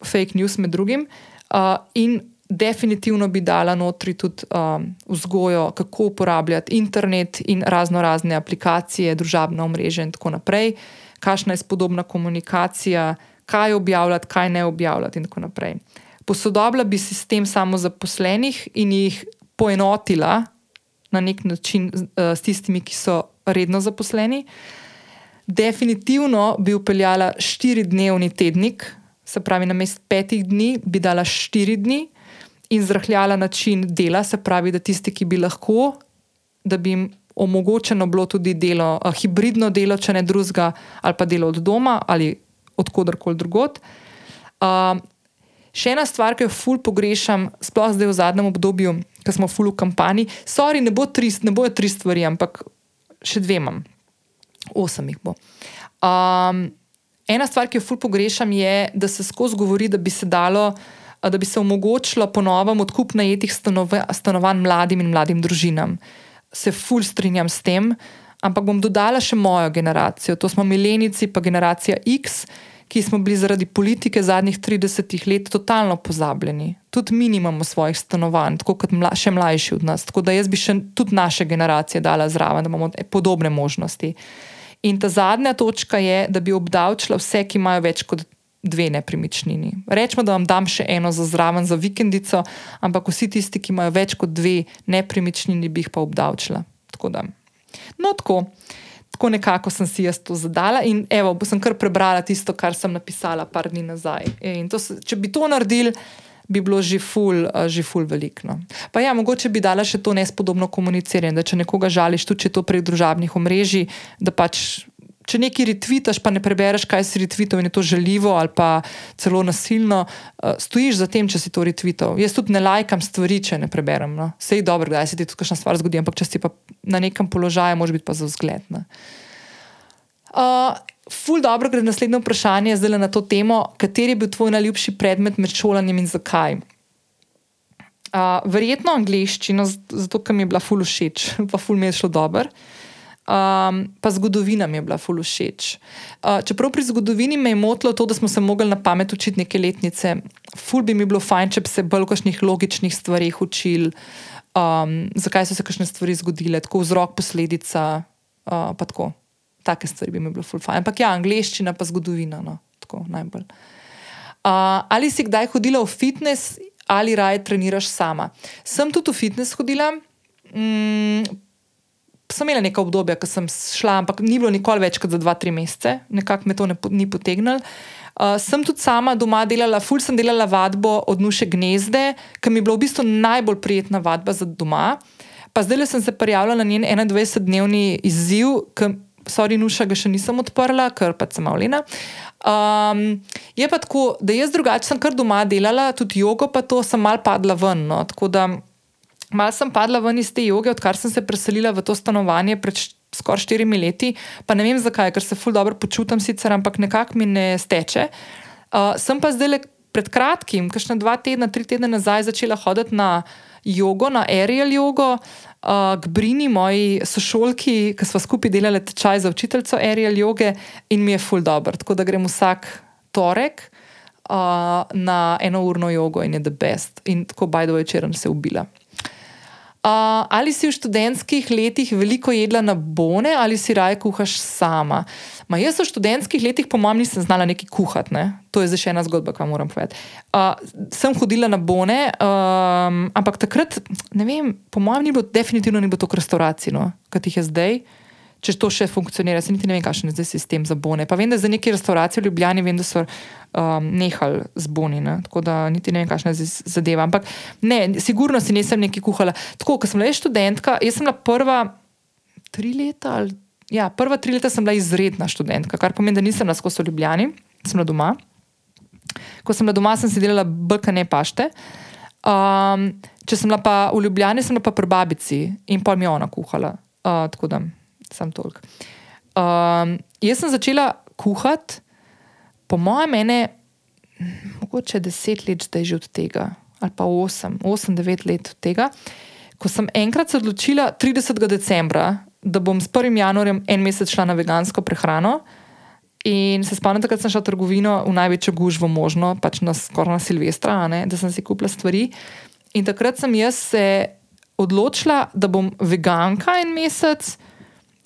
fake news med drugim. Uh, in definitivno bi dala notri tudi um, vzgojo, kako uporabljati internet in razno razne aplikacije, družabna omrežja in tako naprej, kakšna je spodobna komunikacija, kaj objavljati, kaj ne objavljati in tako naprej posodobila bi sistem samozaposlenih in jih poenotila na nek način uh, s tistimi, ki so redno zaposleni. Definitivno bi upeljala štiridnevni tednik, se pravi, na mest petih dni bi dala štiri dni in zrahljala način dela, se pravi, da tisti, ki bi lahko, da bi jim omogočeno bilo tudi delo, uh, hibridno delo, če ne drugega, ali pa delo od doma ali odkudkoli drugot. Uh, Še ena stvar, ki jo ful pogrešam, sploh zdaj v zadnjem obdobju, ko smo ful v kampanji. Sorry, ne, bo tri, ne bojo tri stvari, ampak še dve imam, osem jih bo. Um, ena stvar, ki jo ful pogrešam, je, da se skozi govori, da bi se dalo. Da bi se omogočilo ponovno odkup najetih stanovanj mladim in mladim družinam. Se ful strinjam s tem, ampak bom dodala še mojo generacijo. To smo milenici, pa generacija X, ki smo bili zaradi politike zadnjih 30 let totalno pozabljeni. Tudi mi nimamo svojih stanovanj, tako kot mla, še mlajši od nas. Tako da jaz bi še tudi naše generacije dala zraven, da imamo podobne možnosti. In ta zadnja točka je, da bi obdavčila vse, ki imajo več kot dve nepremičnini. Rečemo, da vam dam še eno za zraven, za vikendico, ampak vsi tisti, ki imajo več kot dve nepremičnini, bi jih pa obdavčila. Tako da. No, tako. Tako nekako sem si jaz to zadala, in evo, sem kar prebrala tisto, kar sem napisala par dni nazaj. To, če bi to naredili, bi bilo že ful, že ful veliko. No. Pa ja, mogoče bi dala še to nespodobno komuniciranje, da če nekoga žališ, tudi če je to prek družabnih omrežij, da pač če nekaj retvitaš, pa ne prebereš, kaj si retvital in je to želivo ali pa celo nasilno, uh, stojiš za tem, če si to retvital. Jaz tudi ne lajkam stvari, če ne preberem. No. Sej dobro, da se ti tudi kakšna stvar zgodi, ampak če si pa na nekem položaju, moraš biti pa za vzgled. Uh, ful dobro gre naslednje vprašanje zdaj na to temo, kateri je bil tvoj najljubši predmet med šolanjem in zakaj. Uh, verjetno angliščina, zato ker mi je bila ful všeč, pa ful mi je šlo dobro. Um, pa zgodovina mi je bila ful všeč. Uh, čeprav pri zgodovini me je motilo to, da smo se mogli na pamet učiti neke letnice. Ful bi mi bilo fajn, če bi se bolj kakšnih logičnih stvarih učili, um, zakaj so se kakšne stvari zgodile, tako vzrok, posledica. Uh, pa tako. Take stvari bi mi bilo ful fajn. Ampak ja, angliščina pa zgodovina. No, tako najbolj. Uh, ali si kdaj hodila v fitness ali raje treniraš sama? Sem tudi v fitness hodila. Mm, sem imela nekaj obdobja, ko sem šla, ampak ni bilo nikoli več kot za dva, tri mesece, nekako me to ne, ni potegnilo. Uh, sem tudi sama doma delala, ful sem delala vadbo od nuše gnezde, ki mi je bila v bistvu najbolj prijetna vadba za doma. Pa zdaj sem se prijavila na njen 21-dnevni izziv, ki, sorry, nuša ga še nisem odprla, ker pa sem malina. Um, je pa tako, da jaz drugače sem kar doma delala, tudi jogo, pa to sem mal padla ven. No, tako da Mal sem padla ven iz te joge, odkar sem se preselila v to stanovanje pred skoraj štirimi leti. Pa ne vem zakaj, ker se ful dobro počutim, sicer, ampak nekako mi ne steče. Uh, sem pa zdaj pred kratkim, kakšne dva tedna, tri tedne nazaj, začela hoditi na jogo, na aerial jogo. Uh, k Brini, moji sošolki, ki smo skupaj delali tečaj za učiteljico aerial joge, in mi je ful dobro. Tako da grem vsak torek uh, na eno urno jogo in je the best. In tako bajdo večer sem se ubila. Uh, ali si v študentskih letih veliko jedla na bone ali si raje kuhaš sama? Ma jaz v študentskih letih, po mojem, nisem znala nekaj kuhati. Ne? To je zdaj še ena zgodba, ki moram povedati. Uh, sem hodila na bone, um, ampak takrat, ne vem, po mojem, ni bilo definitivno ni bilo to k restauraciji, no? kot jih je zdaj če to še funkcionira. Se niti ne vem, kakšen je zdaj sistem za bone. Pa vem, da za neke restauracije v Ljubljani vem, da so um, nehali z boni, ne? tako da niti ne vem, kakšna je zadeva. Ampak ne, sigurno si nisem nekaj kuhala. Tako, ko sem bila študentka, jaz sem bila prva tri leta. Ali, ja, prva tri leta sem bila izredna študentka, kar pomeni, da nisem na skosu v Ljubljani, sem bila doma. Ko sem bila doma, sem si delala brkane pašte. Um, če sem bila pa v Ljubljani, sem bila pa pri babici in pol mi je ona kuhala. Uh, tako da sam toliko. Um, jaz sem začela kuhati, po mojem, mene, mogoče deset let zdaj že od tega, ali pa osem, osem, devet let od tega. Ko sem enkrat se odločila 30. decembra, da bom s 1. januarjem en mesec šla na vegansko prehrano. In se spomnim, da sem šla v trgovino v največjo gužvo možno, pač na skoraj na Silvestra, ne, da sem si kupila stvari. In takrat sem jaz se odločila, da bom veganka en mesec,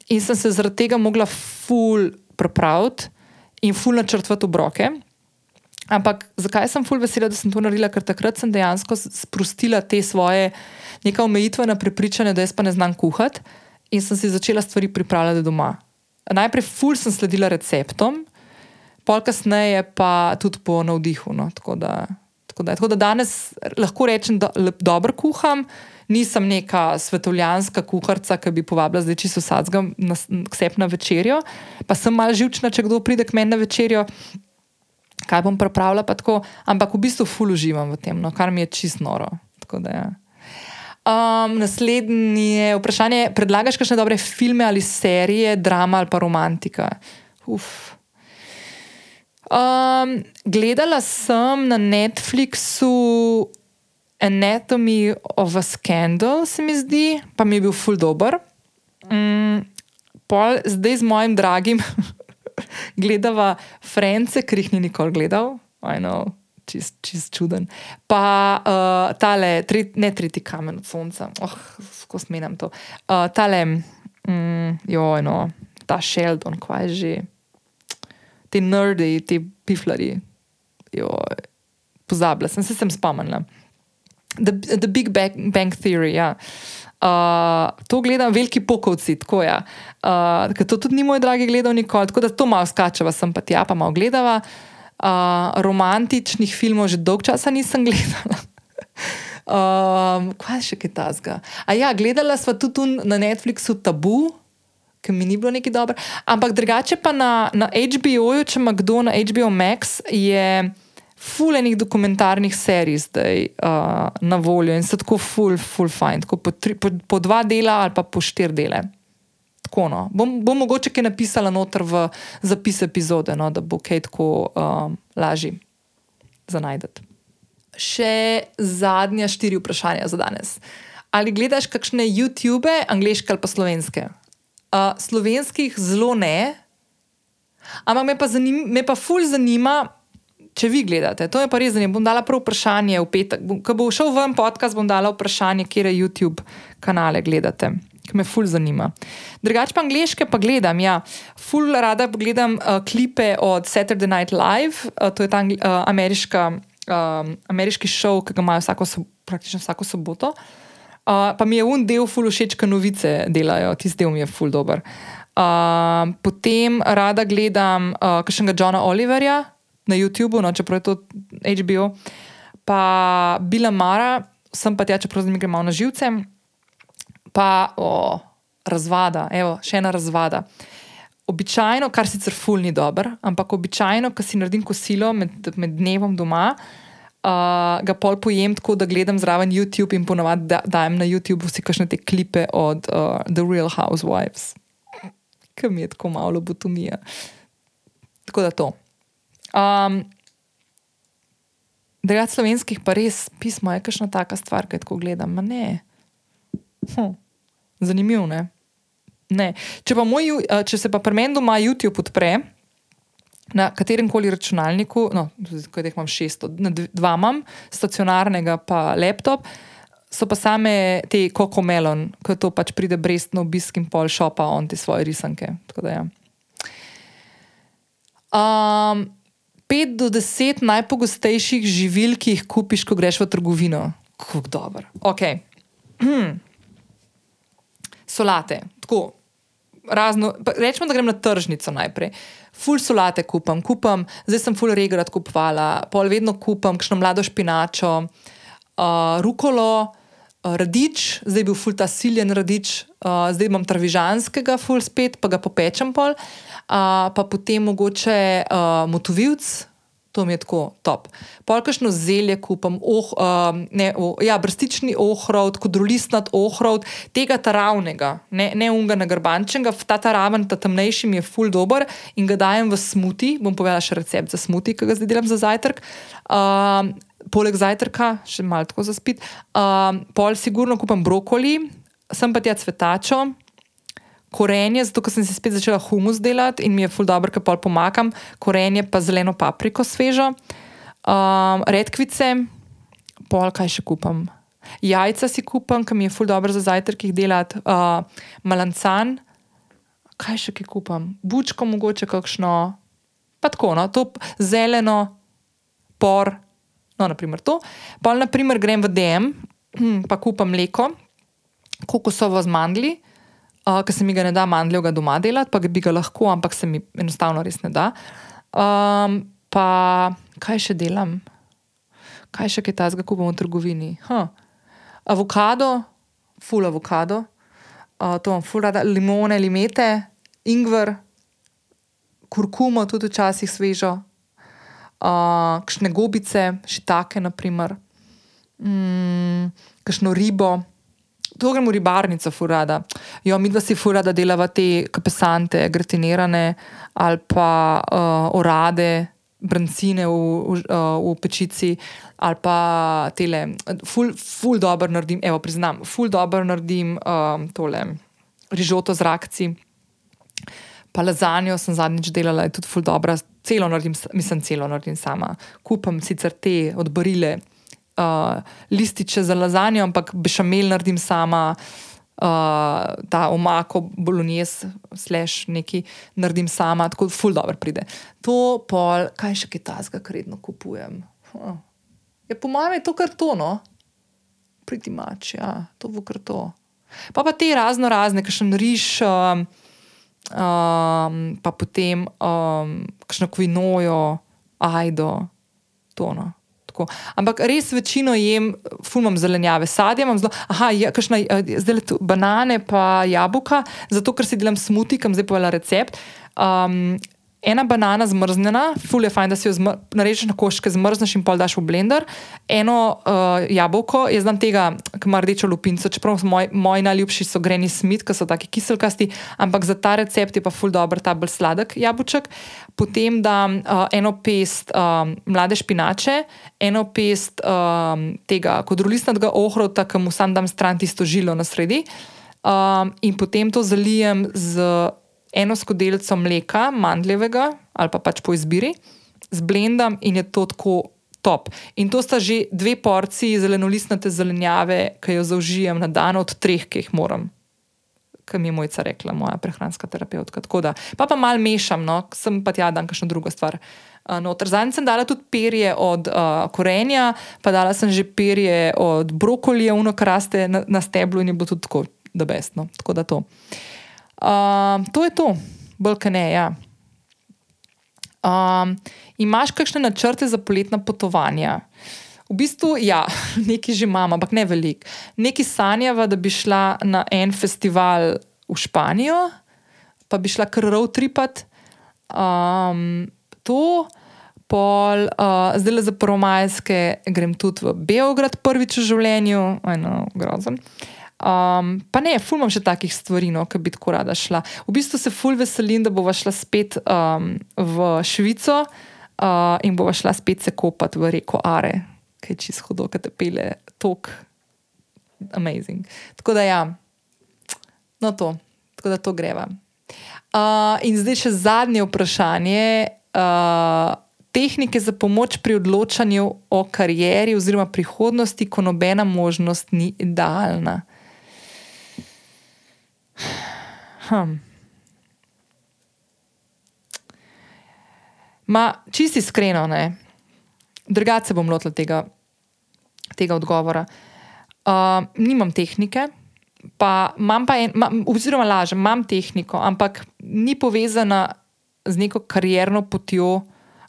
in sem se zaradi tega mogla ful prepraviti in ful načrtovati obroke. Ampak zakaj sem ful vesela, da sem to naredila? Ker takrat sem dejansko sprostila te svoje neka omejitvena prepričanja, da jaz pa ne znam kuhati in sem si začela stvari pripravljati doma. Najprej ful sem sledila receptom, pol kasneje pa tudi po navdihu. No? Tako, da, tako, da, tako da danes lahko rečem, da dobro kuham nisem neka svetovljanska kuharica, ki bi povabila zdaj čisto sadga na ksep na večerjo. Pa sem mal živčna, če kdo pride k meni na večerjo, kaj bom pripravila. Ampak v bistvu ful uživam v tem, no, kar mi je čisto noro. Da, ja. um, naslednje vprašanje je: predlagaš kakšne dobre filme ali serije, drama ali pa romantika? Uf. Um, gledala sem na Netflixu Anatomy of a Scandal, se mi zdi, pa mi je bil ful dobr. Mm, pol, zdaj z mojim dragim gledava France, ki jih ni nikoli gledal, ajno, čist, čist čuden. Pa uh, tale, tri, ne tretji kamen od sonca, oh, kako smenem to. Uh, tale, mm, joj, no, ta Sheldon, kvaj že. Ti nerdi, ti piflari, pozabila sem, se sem spomnila. The, the Big Bang, Bang Theory, ja. Uh, to gledam, veliki pokovci, tako je. Ja. Uh, to tudi ni moj dragi gledal nikoli, tako da to malo skačeva, sem pa tja, pa malo gledava. Uh, romantičnih filmov že dolgo časa nisem gledala. um, kaj še kaj tazga? A ja, gledala sva tudi na Netflixu Tabu, ki mi ni bilo neki dobro. Ampak drugače pa na, na HBO-ju, če ima kdo na HBO Max, je fulejnih dokumentarnih serij zdaj uh, na voljo in so tako ful, ful fajn, tako po, tri, po, po dva dela ali pa po štiri dele. Tako, no. bom, bom mogoče kaj napisala noter v zapis epizode, no, da bo kaj tako uh, lažje za najdete. Še zadnja štiri vprašanja za danes. Ali gledaš kakšne YouTube, angliške ali pa slovenske? Uh, slovenskih zelo ne, ampak me pa, zanim, me pa ful zanima, če vi gledate, to je pa res zanimivo. Bom dala prvo vprašanje v petek. Ko bo šel ven podcast, bom dala vprašanje, kje YouTube kanale gledate. Ki me ful zanima. Drugače pa angliške pa gledam, ja. Ful rada pogledam uh, klipe od Saturday Night Live, uh, to je ta uh, ameriška, uh, ameriški šov, ki ga imajo vsako, praktično vsako soboto. Uh, pa mi je un del ful všeč, ker novice delajo, tisti del mi je ful dober. Uh, potem rada gledam uh, kakšnega Johna Oliverja, na YouTubu, no, čeprav je to HBO, pa Bila Mara, sem pa tja, čeprav z njim gremo na živce, pa o, razvada, evo, še ena razvada. Običajno, kar sicer ful ni dobro, ampak običajno, ko si naredim kosilo med, med dnevom doma, uh, ga pol pojem tako, da gledam zraven YouTube in ponovadi da, dajem na YouTube vsi kakšne te klipe od uh, The Real Housewives, ki mi je tako malo lobotomija. Tako da to. Um, Drugač, slovenskih pa res pismo je kakšna taka stvar, ki tako gledam. Hm. Zanimivo, ne? ne. Če, moj, eh, če se pa pri meni doma YouTube odpre na katerem koli računalniku, no, zdaj imam šest, dva imam, stacionarnega pa laptop. So pa same te kokomelon, ko to pač pride brez no obisk in pol šopa on te svoje risanke. Ja. Um, 5 do 10 najpogostejših živil, ki jih kupiš, ko greš v trgovino. Kako dobro. Okay. Hmm. Solate, tako. Razno, rečemo, da grem na tržnico najprej. Ful solate kupam, kupam, zdaj sem ful regrat kupovala, pol vedno kupam, kakšno mlado špinačo, uh, rukolo, uh, radič, zdaj bil ful ta siljen radič, uh, zdaj imam travižanskega ful spet, pa ga popečem pol. Uh, uh, pa potem mogoče uh, motovilc. To mi je tako top. Polkašno zelje kupam, oh, um, ne, oh, ja, brstični ohrovt, kodrolistnat ohrovt, tega taravnega, ne, ne unga na grbančenega, ta taraven, ta temnejši mi je full dober in ga dajem v smuti. Bom povedala še recept za smuti, ki ga zdaj delam za zajtrk. Um, poleg zajtrka, še malo tako za spit. Um, pol sigurno kupam brokoli, sem pa tja cvetačo korenje, zato ker sem si spet začela humus delati in mi je ful dobro, ker pol pomakam, korenje pa zeleno papriko svežo, um, redkvice, pol kaj še kupam. Jajca si kupam, ker mi je ful dobro za zajtrk jih delati, uh, malancan, kaj še ki kupam, bučko mogoče kakšno, pa tako, no, to zeleno, por, no, naprimer to. Pol, naprimer, grem v DM, pa kupam mleko, kokosovo z mandli uh, ker se mi ga ne da mandljega doma delati, pa bi ga lahko, ampak se mi enostavno res ne da. Um, pa kaj še delam, kaj še kaj tazga kupam v trgovini. Huh. Avokado, full avokado, uh, to imam full rada, limone, limete, ingver, kurkumo, tudi včasih svežo, uh, kakšne gobice, šitake, naprimer, mm, kakšno ribo to gremo v ribarnico, furada. Jo, mi dva si furada delava te kapesante, gratinirane ali pa uh, orade, brancine v, v, uh, v pečici ali pa tele. Ful, ful dobro naredim, evo, priznam, ful dobro naredim uh, tole rižoto z rakci. Pa lazanjo sem zadnjič delala, je tudi ful dobro, celo naredim, mislim, celo naredim sama. Kupam sicer te odborile uh, lističe za lazanjo, ampak bešamel naredim sama, uh, ta omako, bolognese, slash neki naredim sama, tako ful dobro pride. To pol, kaj še kaj tasga, kar redno kupujem. Huh. Ja, po mojem je to kar tono, priti mač, ja, to bo kar to. Pa pa te razno razne, ki še nariš. Um, um, pa potem um, kakšno kvinojo, ajdo, tono tako. Ampak res večino jem, fumam zelenjave, sadje imam zelo, aha, ja, kašna, eh, zdaj tu banane, pa jabolka, zato ker si delam smuti, kam zdaj povedala recept. Um, ena banana zmrznjena, ful je fajn, da si jo narežeš na koščke, zmrzneš in pol daš v blender. Eno uh, jabolko, jaz znam tega, ki ima rdečo lupinco, čeprav moj, moji najljubši so greni smit, ki so taki kiselkasti, ampak za ta recept je pa ful dobr, ta bolj sladek jabolček. Potem dam uh, eno pest um, mlade špinače, eno pest um, tega kodrolistnega ohrota, ki mu sam dam stran tisto žilo na sredi. Um, in potem to zalijem z eno skodelico mleka, mandljevega ali pa pač po izbiri, zblendam in je to tako top. In to sta že dve porciji zelenolistnate zelenjave, ki jo zaužijem na dan od treh, ki jih moram. Kaj mi je mojca rekla, moja prehranska terapeutka. Da, pa pa mal mešam, no, sem pa tja dan kakšno drugo stvar. No, Zadnjič sem dala tudi perje od uh, korenja, pa dala sem že perje od brokolija, uno kraste na, na steblu in je bilo tudi tako, da bestno. Tako da to. Uh, Um, to je to, bolj kaj ne. Ja. Um, imaš kakšne načrte za poletna potovanja? V bistvu, ja, nekaj že imam, ampak ne veliko. Nekaj sanjava, da bi šla na en festival v Španijo, pa bi šla kar road tripat. Um, to, pol, uh, zdaj le za promajske, grem tudi v Beograd, prvič v življenju, eno grozen. Uh, Um, pa ne, ful imam še takih stvari, no, ki bi tako rada šla. V bistvu se ful veselim, da bova šla spet um, v Švico uh, in bova šla spet se kopati v reko Are, ki je čisto hodo, ki te pele tok. Amazing. Tako da ja, no to, tako da to greva. Uh, in zdaj še zadnje vprašanje. Uh, tehnike za pomoč pri odločanju o karieri oziroma prihodnosti, ko nobena možnost ni idealna. Hm. Ma, čisti iskreno, drugače bom lotila tega, tega odgovora. Uh, nimam tehnike, pa imam pa en, ma, oziroma lažem, imam tehniko, ampak ni povezana z neko karierno potjo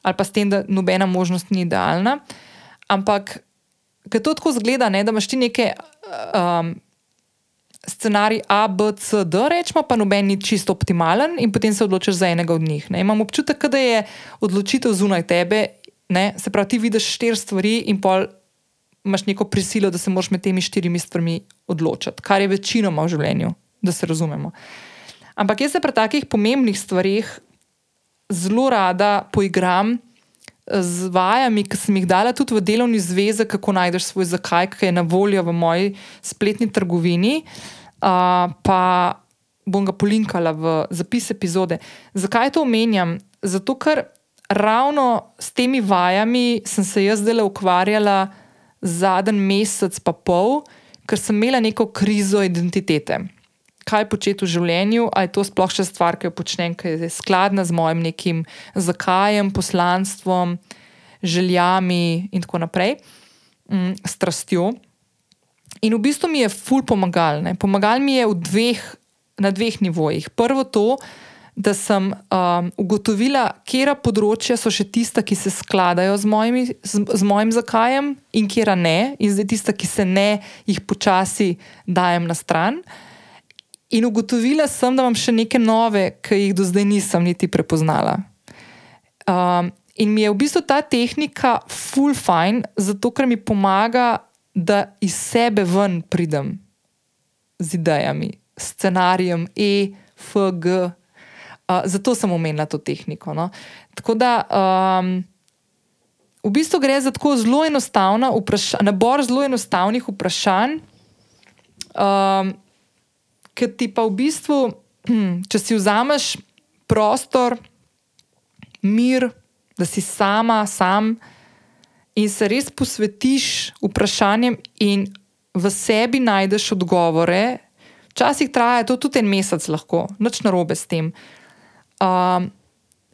ali pa s tem, da nobena možnost ni idealna. Ampak, ker to tako zgleda, ne, da imaš ti neke. Um, scenarij A, B, C, D, rečemo, pa noben ni čisto optimalen, in potem se odločiš za enega od njih. Ne. Imam občutek, da je odločitev zunaj tebe, ne. se pravi, ti vidiš štiri stvari in pol imaš neko prisilo, da se moraš med temi štirimi stvarmi odločiti, kar je večinoma v življenju, da se razumemo. Ampak jaz se pri takih pomembnih stvarih zelo rada poigram z vajami, ki sem jih dala tudi v delovni zvezi, kako najdeš svoj zakaj, ki je na voljo v moji spletni trgovini. Uh, pa bom ga polinkala v zapis epizode. Zakaj to omenjam? Zato, ker ravno s temi vajami sem se jaz zdaj ukvarjala zadnji mesec, pa pol, ker sem imela neko krizo identitete kaj početi v življenju, ali je to sploh še stvar, ki jo počnem, ki je skladna z mojim nekim zakajem, poslanstvom, željami in tako naprej, mm, strastjo. In v bistvu mi je ful pomagal. Ne? Pomagal mi je dveh, na dveh nivojih. Prvo to, da sem um, ugotovila, kera področja so še tista, ki se skladajo z, mojimi, z, z mojim zakajem, in kera ne, in zdaj tista, ki se ne, jih počasi dajem na stran. In ugotovila sem, da imam še neke nove, ki jih do zdaj nisem niti prepoznala. Um, in mi je v bistvu ta tehnika full fine, zato ker mi pomaga, da iz sebe ven pridem z idejami, scenarijem E, F, G. Uh, zato sem omenila to tehniko. No? Tako da. Um, V bistvu gre za tako zelo enostavna vprašanja, nabor zelo enostavnih vprašanj, um, ki ti pa v bistvu, če si vzameš prostor, mir, da si sama, sam in se res posvetiš vprašanjem in v sebi najdeš odgovore, Včasih traja to tudi en mesec, lahko, noč narobe s tem. Um,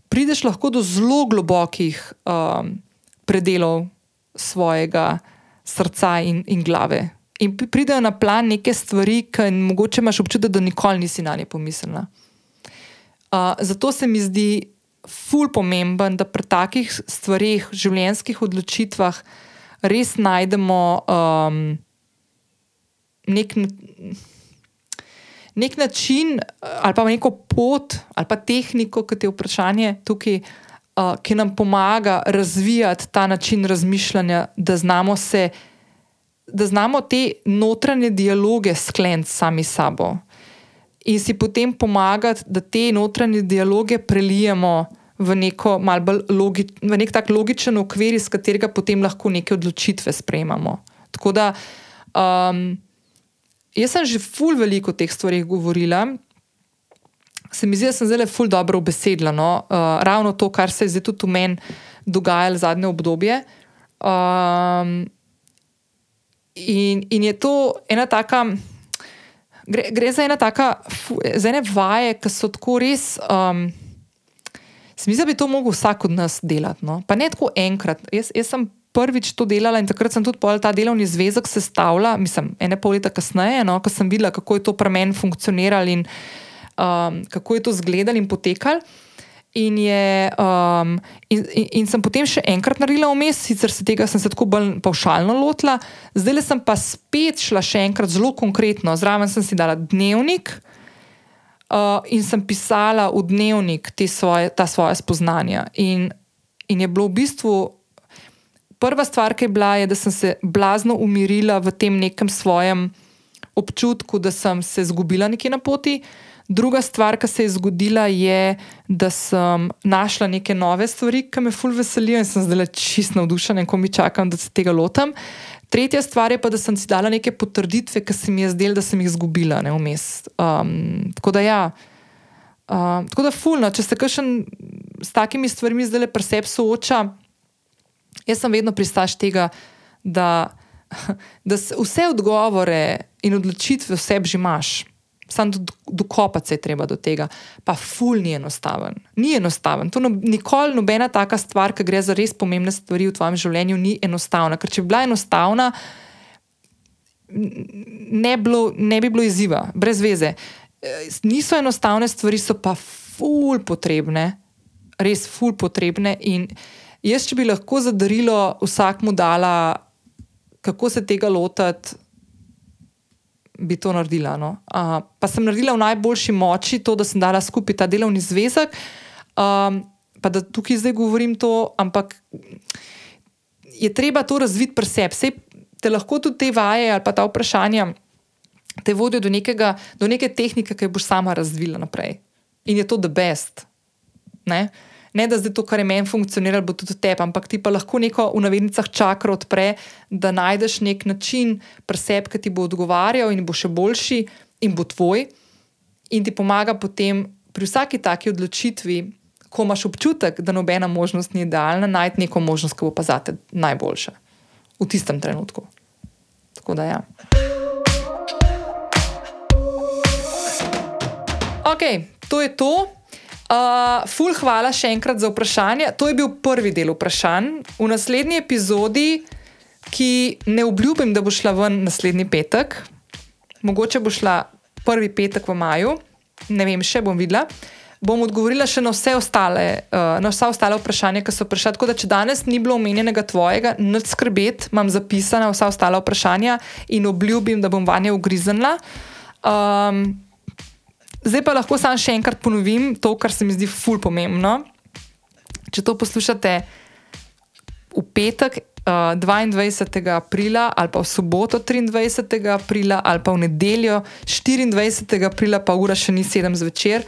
prideš lahko do zelo globokih um, predelov svojega srca in, in glave. In pridejo na plan neke stvari, ki mogoče imaš občutek, da nikoli nisi na ne pomislila. Uh, zato se mi zdi ful pomemben, da pri takih stvarih, življenjskih odločitvah, res najdemo um, nek, nek način ali pa neko pot ali pa tehniko, kot je vprašanje tukaj. Uh, ki nam pomaga razvijati ta način razmišljanja, da znamo se uh, da znamo te notranje dialoge skleniti sami sabo in si potem pomagati, da te notranje dialoge prelijemo v, neko logi, v nek tak logičen okvir, iz katerega potem lahko neke odločitve sprejemamo. Tako da um, jaz sem že ful veliko o teh stvarih govorila. Se mi zdi, da sem zelo ful dobro obesedla. No? Uh, ravno to, kar se je zdaj tudi v meni dogajalo zadnje obdobje. Um, In, in je to ena taka, gre, gre za ena taka, za ene vaje, ki so tako res. Um, Mislim, da bi to lahko vsak od nas delal. No? Pa ne tako enkrat. Jaz, jaz sem prvič to delala in takrat sem tudi ta delovni zvezek sestavljala, mislim, ene pol leta kasneje, no? ko sem videla, kako je to pri meni funkcioniralo in um, kako je to izgledalo in potekalo. In, je, um, in, in, in sem potem še enkrat naredila vmes, sicer se tega sem se tako bolj paušalno lotila, zdaj sem pa spet šla še enkrat zelo konkretno. Zraven sem si dala dnevnik uh, in sem pisala v dnevnik svoje, ta svoje spoznanja. In, in je bilo v bistvu prva stvar, ki je bila, je, da sem se blazno umirila v tem nekem svojem občutku, da sem se izgubila nekje na poti. Druga stvar, ki se je zgodila, je, da sem našla neke nove stvari, ki me fulj veselijo in sem zdaj čisto navdušena ko mi čakam, da se tega lotam. Tretja stvar je pa, da sem si dala neke potrditve, ki se mi je zdelo, da sem jih izgubila, ne vmes. Um, tako da ja. Uh, tako da, fulno, če se kakšen s takimi stvarmi zdaj le pri sebi sooča, jaz sem vedno pristaš tega, da, da vse odgovore in odločitve v sebi že imaš samo dokopati se je treba do tega. Pa ful ni enostaven. Ni enostaven. To no, nikoli nobena taka stvar, ki gre za res pomembne stvari v tvojem življenju, ni enostavna. Ker če bi bila enostavna, ne, bilo, ne bi bilo izziva, brez veze. Niso enostavne stvari, so pa ful potrebne, res ful potrebne. In jaz, če bi lahko zadarilo vsakmu dala, kako se tega lotiti bi to naredila. No. Uh, pa sem naredila v najboljši moči to, da sem dala skupaj ta delovni zvezek. Um, pa da tukaj zdaj govorim to, ampak je treba to razviti pri sebi. Sej te lahko tudi te vaje ali pa ta vprašanja te vodijo do, nekega, do neke tehnike, ki jo boš sama razvila naprej. In je to the best. Ne? Ne da zdaj to, kar je meni funkcioniralo, bo tudi tebi, ampak ti pa lahko neko v navednicah čakra odpre, da najdeš nek način preseb, ki ti bo odgovarjal in bo še boljši in bo tvoj, in ti pomaga potem pri vsaki taki odločitvi, ko imaš občutek, da nobena možnost ni idealna, najti neko možnost, ki bo pa zate najboljša v tistem trenutku. Tako da ja. Ok, to je to. Uh, ful, hvala še enkrat za vprašanje. To je bil prvi del vprašanj. V naslednji epizodi, ki ne obljubim, da bo šla ven naslednji petek, mogoče bo šla prvi petek v maju, ne vem, še bom videla. Bom odgovorila še na vse ostale, uh, na vsa ostale vprašanja, ki so prišla. Tako da, če danes ni bilo omenjenega tvojega, noč skrbeti, imam zapisana vsa ostala vprašanja in obljubim, da bom vanje ugriznila. Um, Zdaj pa lahko samo še enkrat ponovim to, kar se mi zdi ful pomembno. Če to poslušate v petek, uh, eh, 22. aprila, ali pa v soboto, 23. aprila, ali pa v nedeljo, 24. aprila, pa ura še ni 7 zvečer,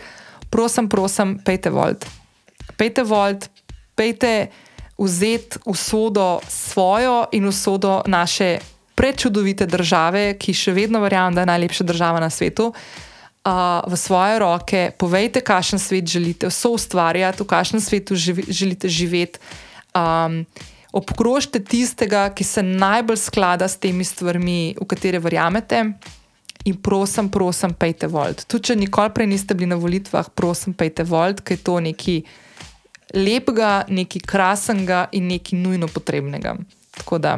prosim, prosim, pejte volt. Pejte volt, pejte vzeti usodo svojo in usodo naše prečudovite države, ki še vedno verjamem, da je najlepša država na svetu uh, v svoje roke, povejte, kakšen svet želite, vse ustvarjati, v kakšnem svetu živi, želite živeti. Um, obkrožite tistega, ki se najbolj sklada s temi stvarmi, v katere verjamete, In prosim, prosim, pejte volt. Tudi če nikoli prej niste bili na volitvah, prosim, pejte volt, ker je to nekaj lepega, nekaj krasnega in nekaj nujno potrebnega. Tako da,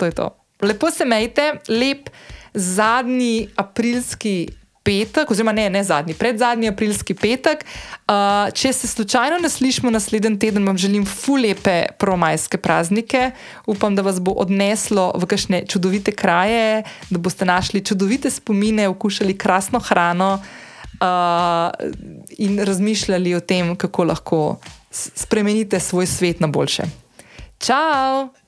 to je to. Lepo se mejte, lep zadnji aprilski petek, oziroma ne, ne zadnji, predzadnji aprilski petek. Uh, če se slučajno ne slišimo naslednji teden, vam želim fulepe promajske praznike. Upam, da vas bo odneslo v kakšne čudovite kraje, da boste našli čudovite spomine, okušali krasno hrano uh, in razmišljali o tem, kako lahko spremenite svoj svet na boljše. Ciao!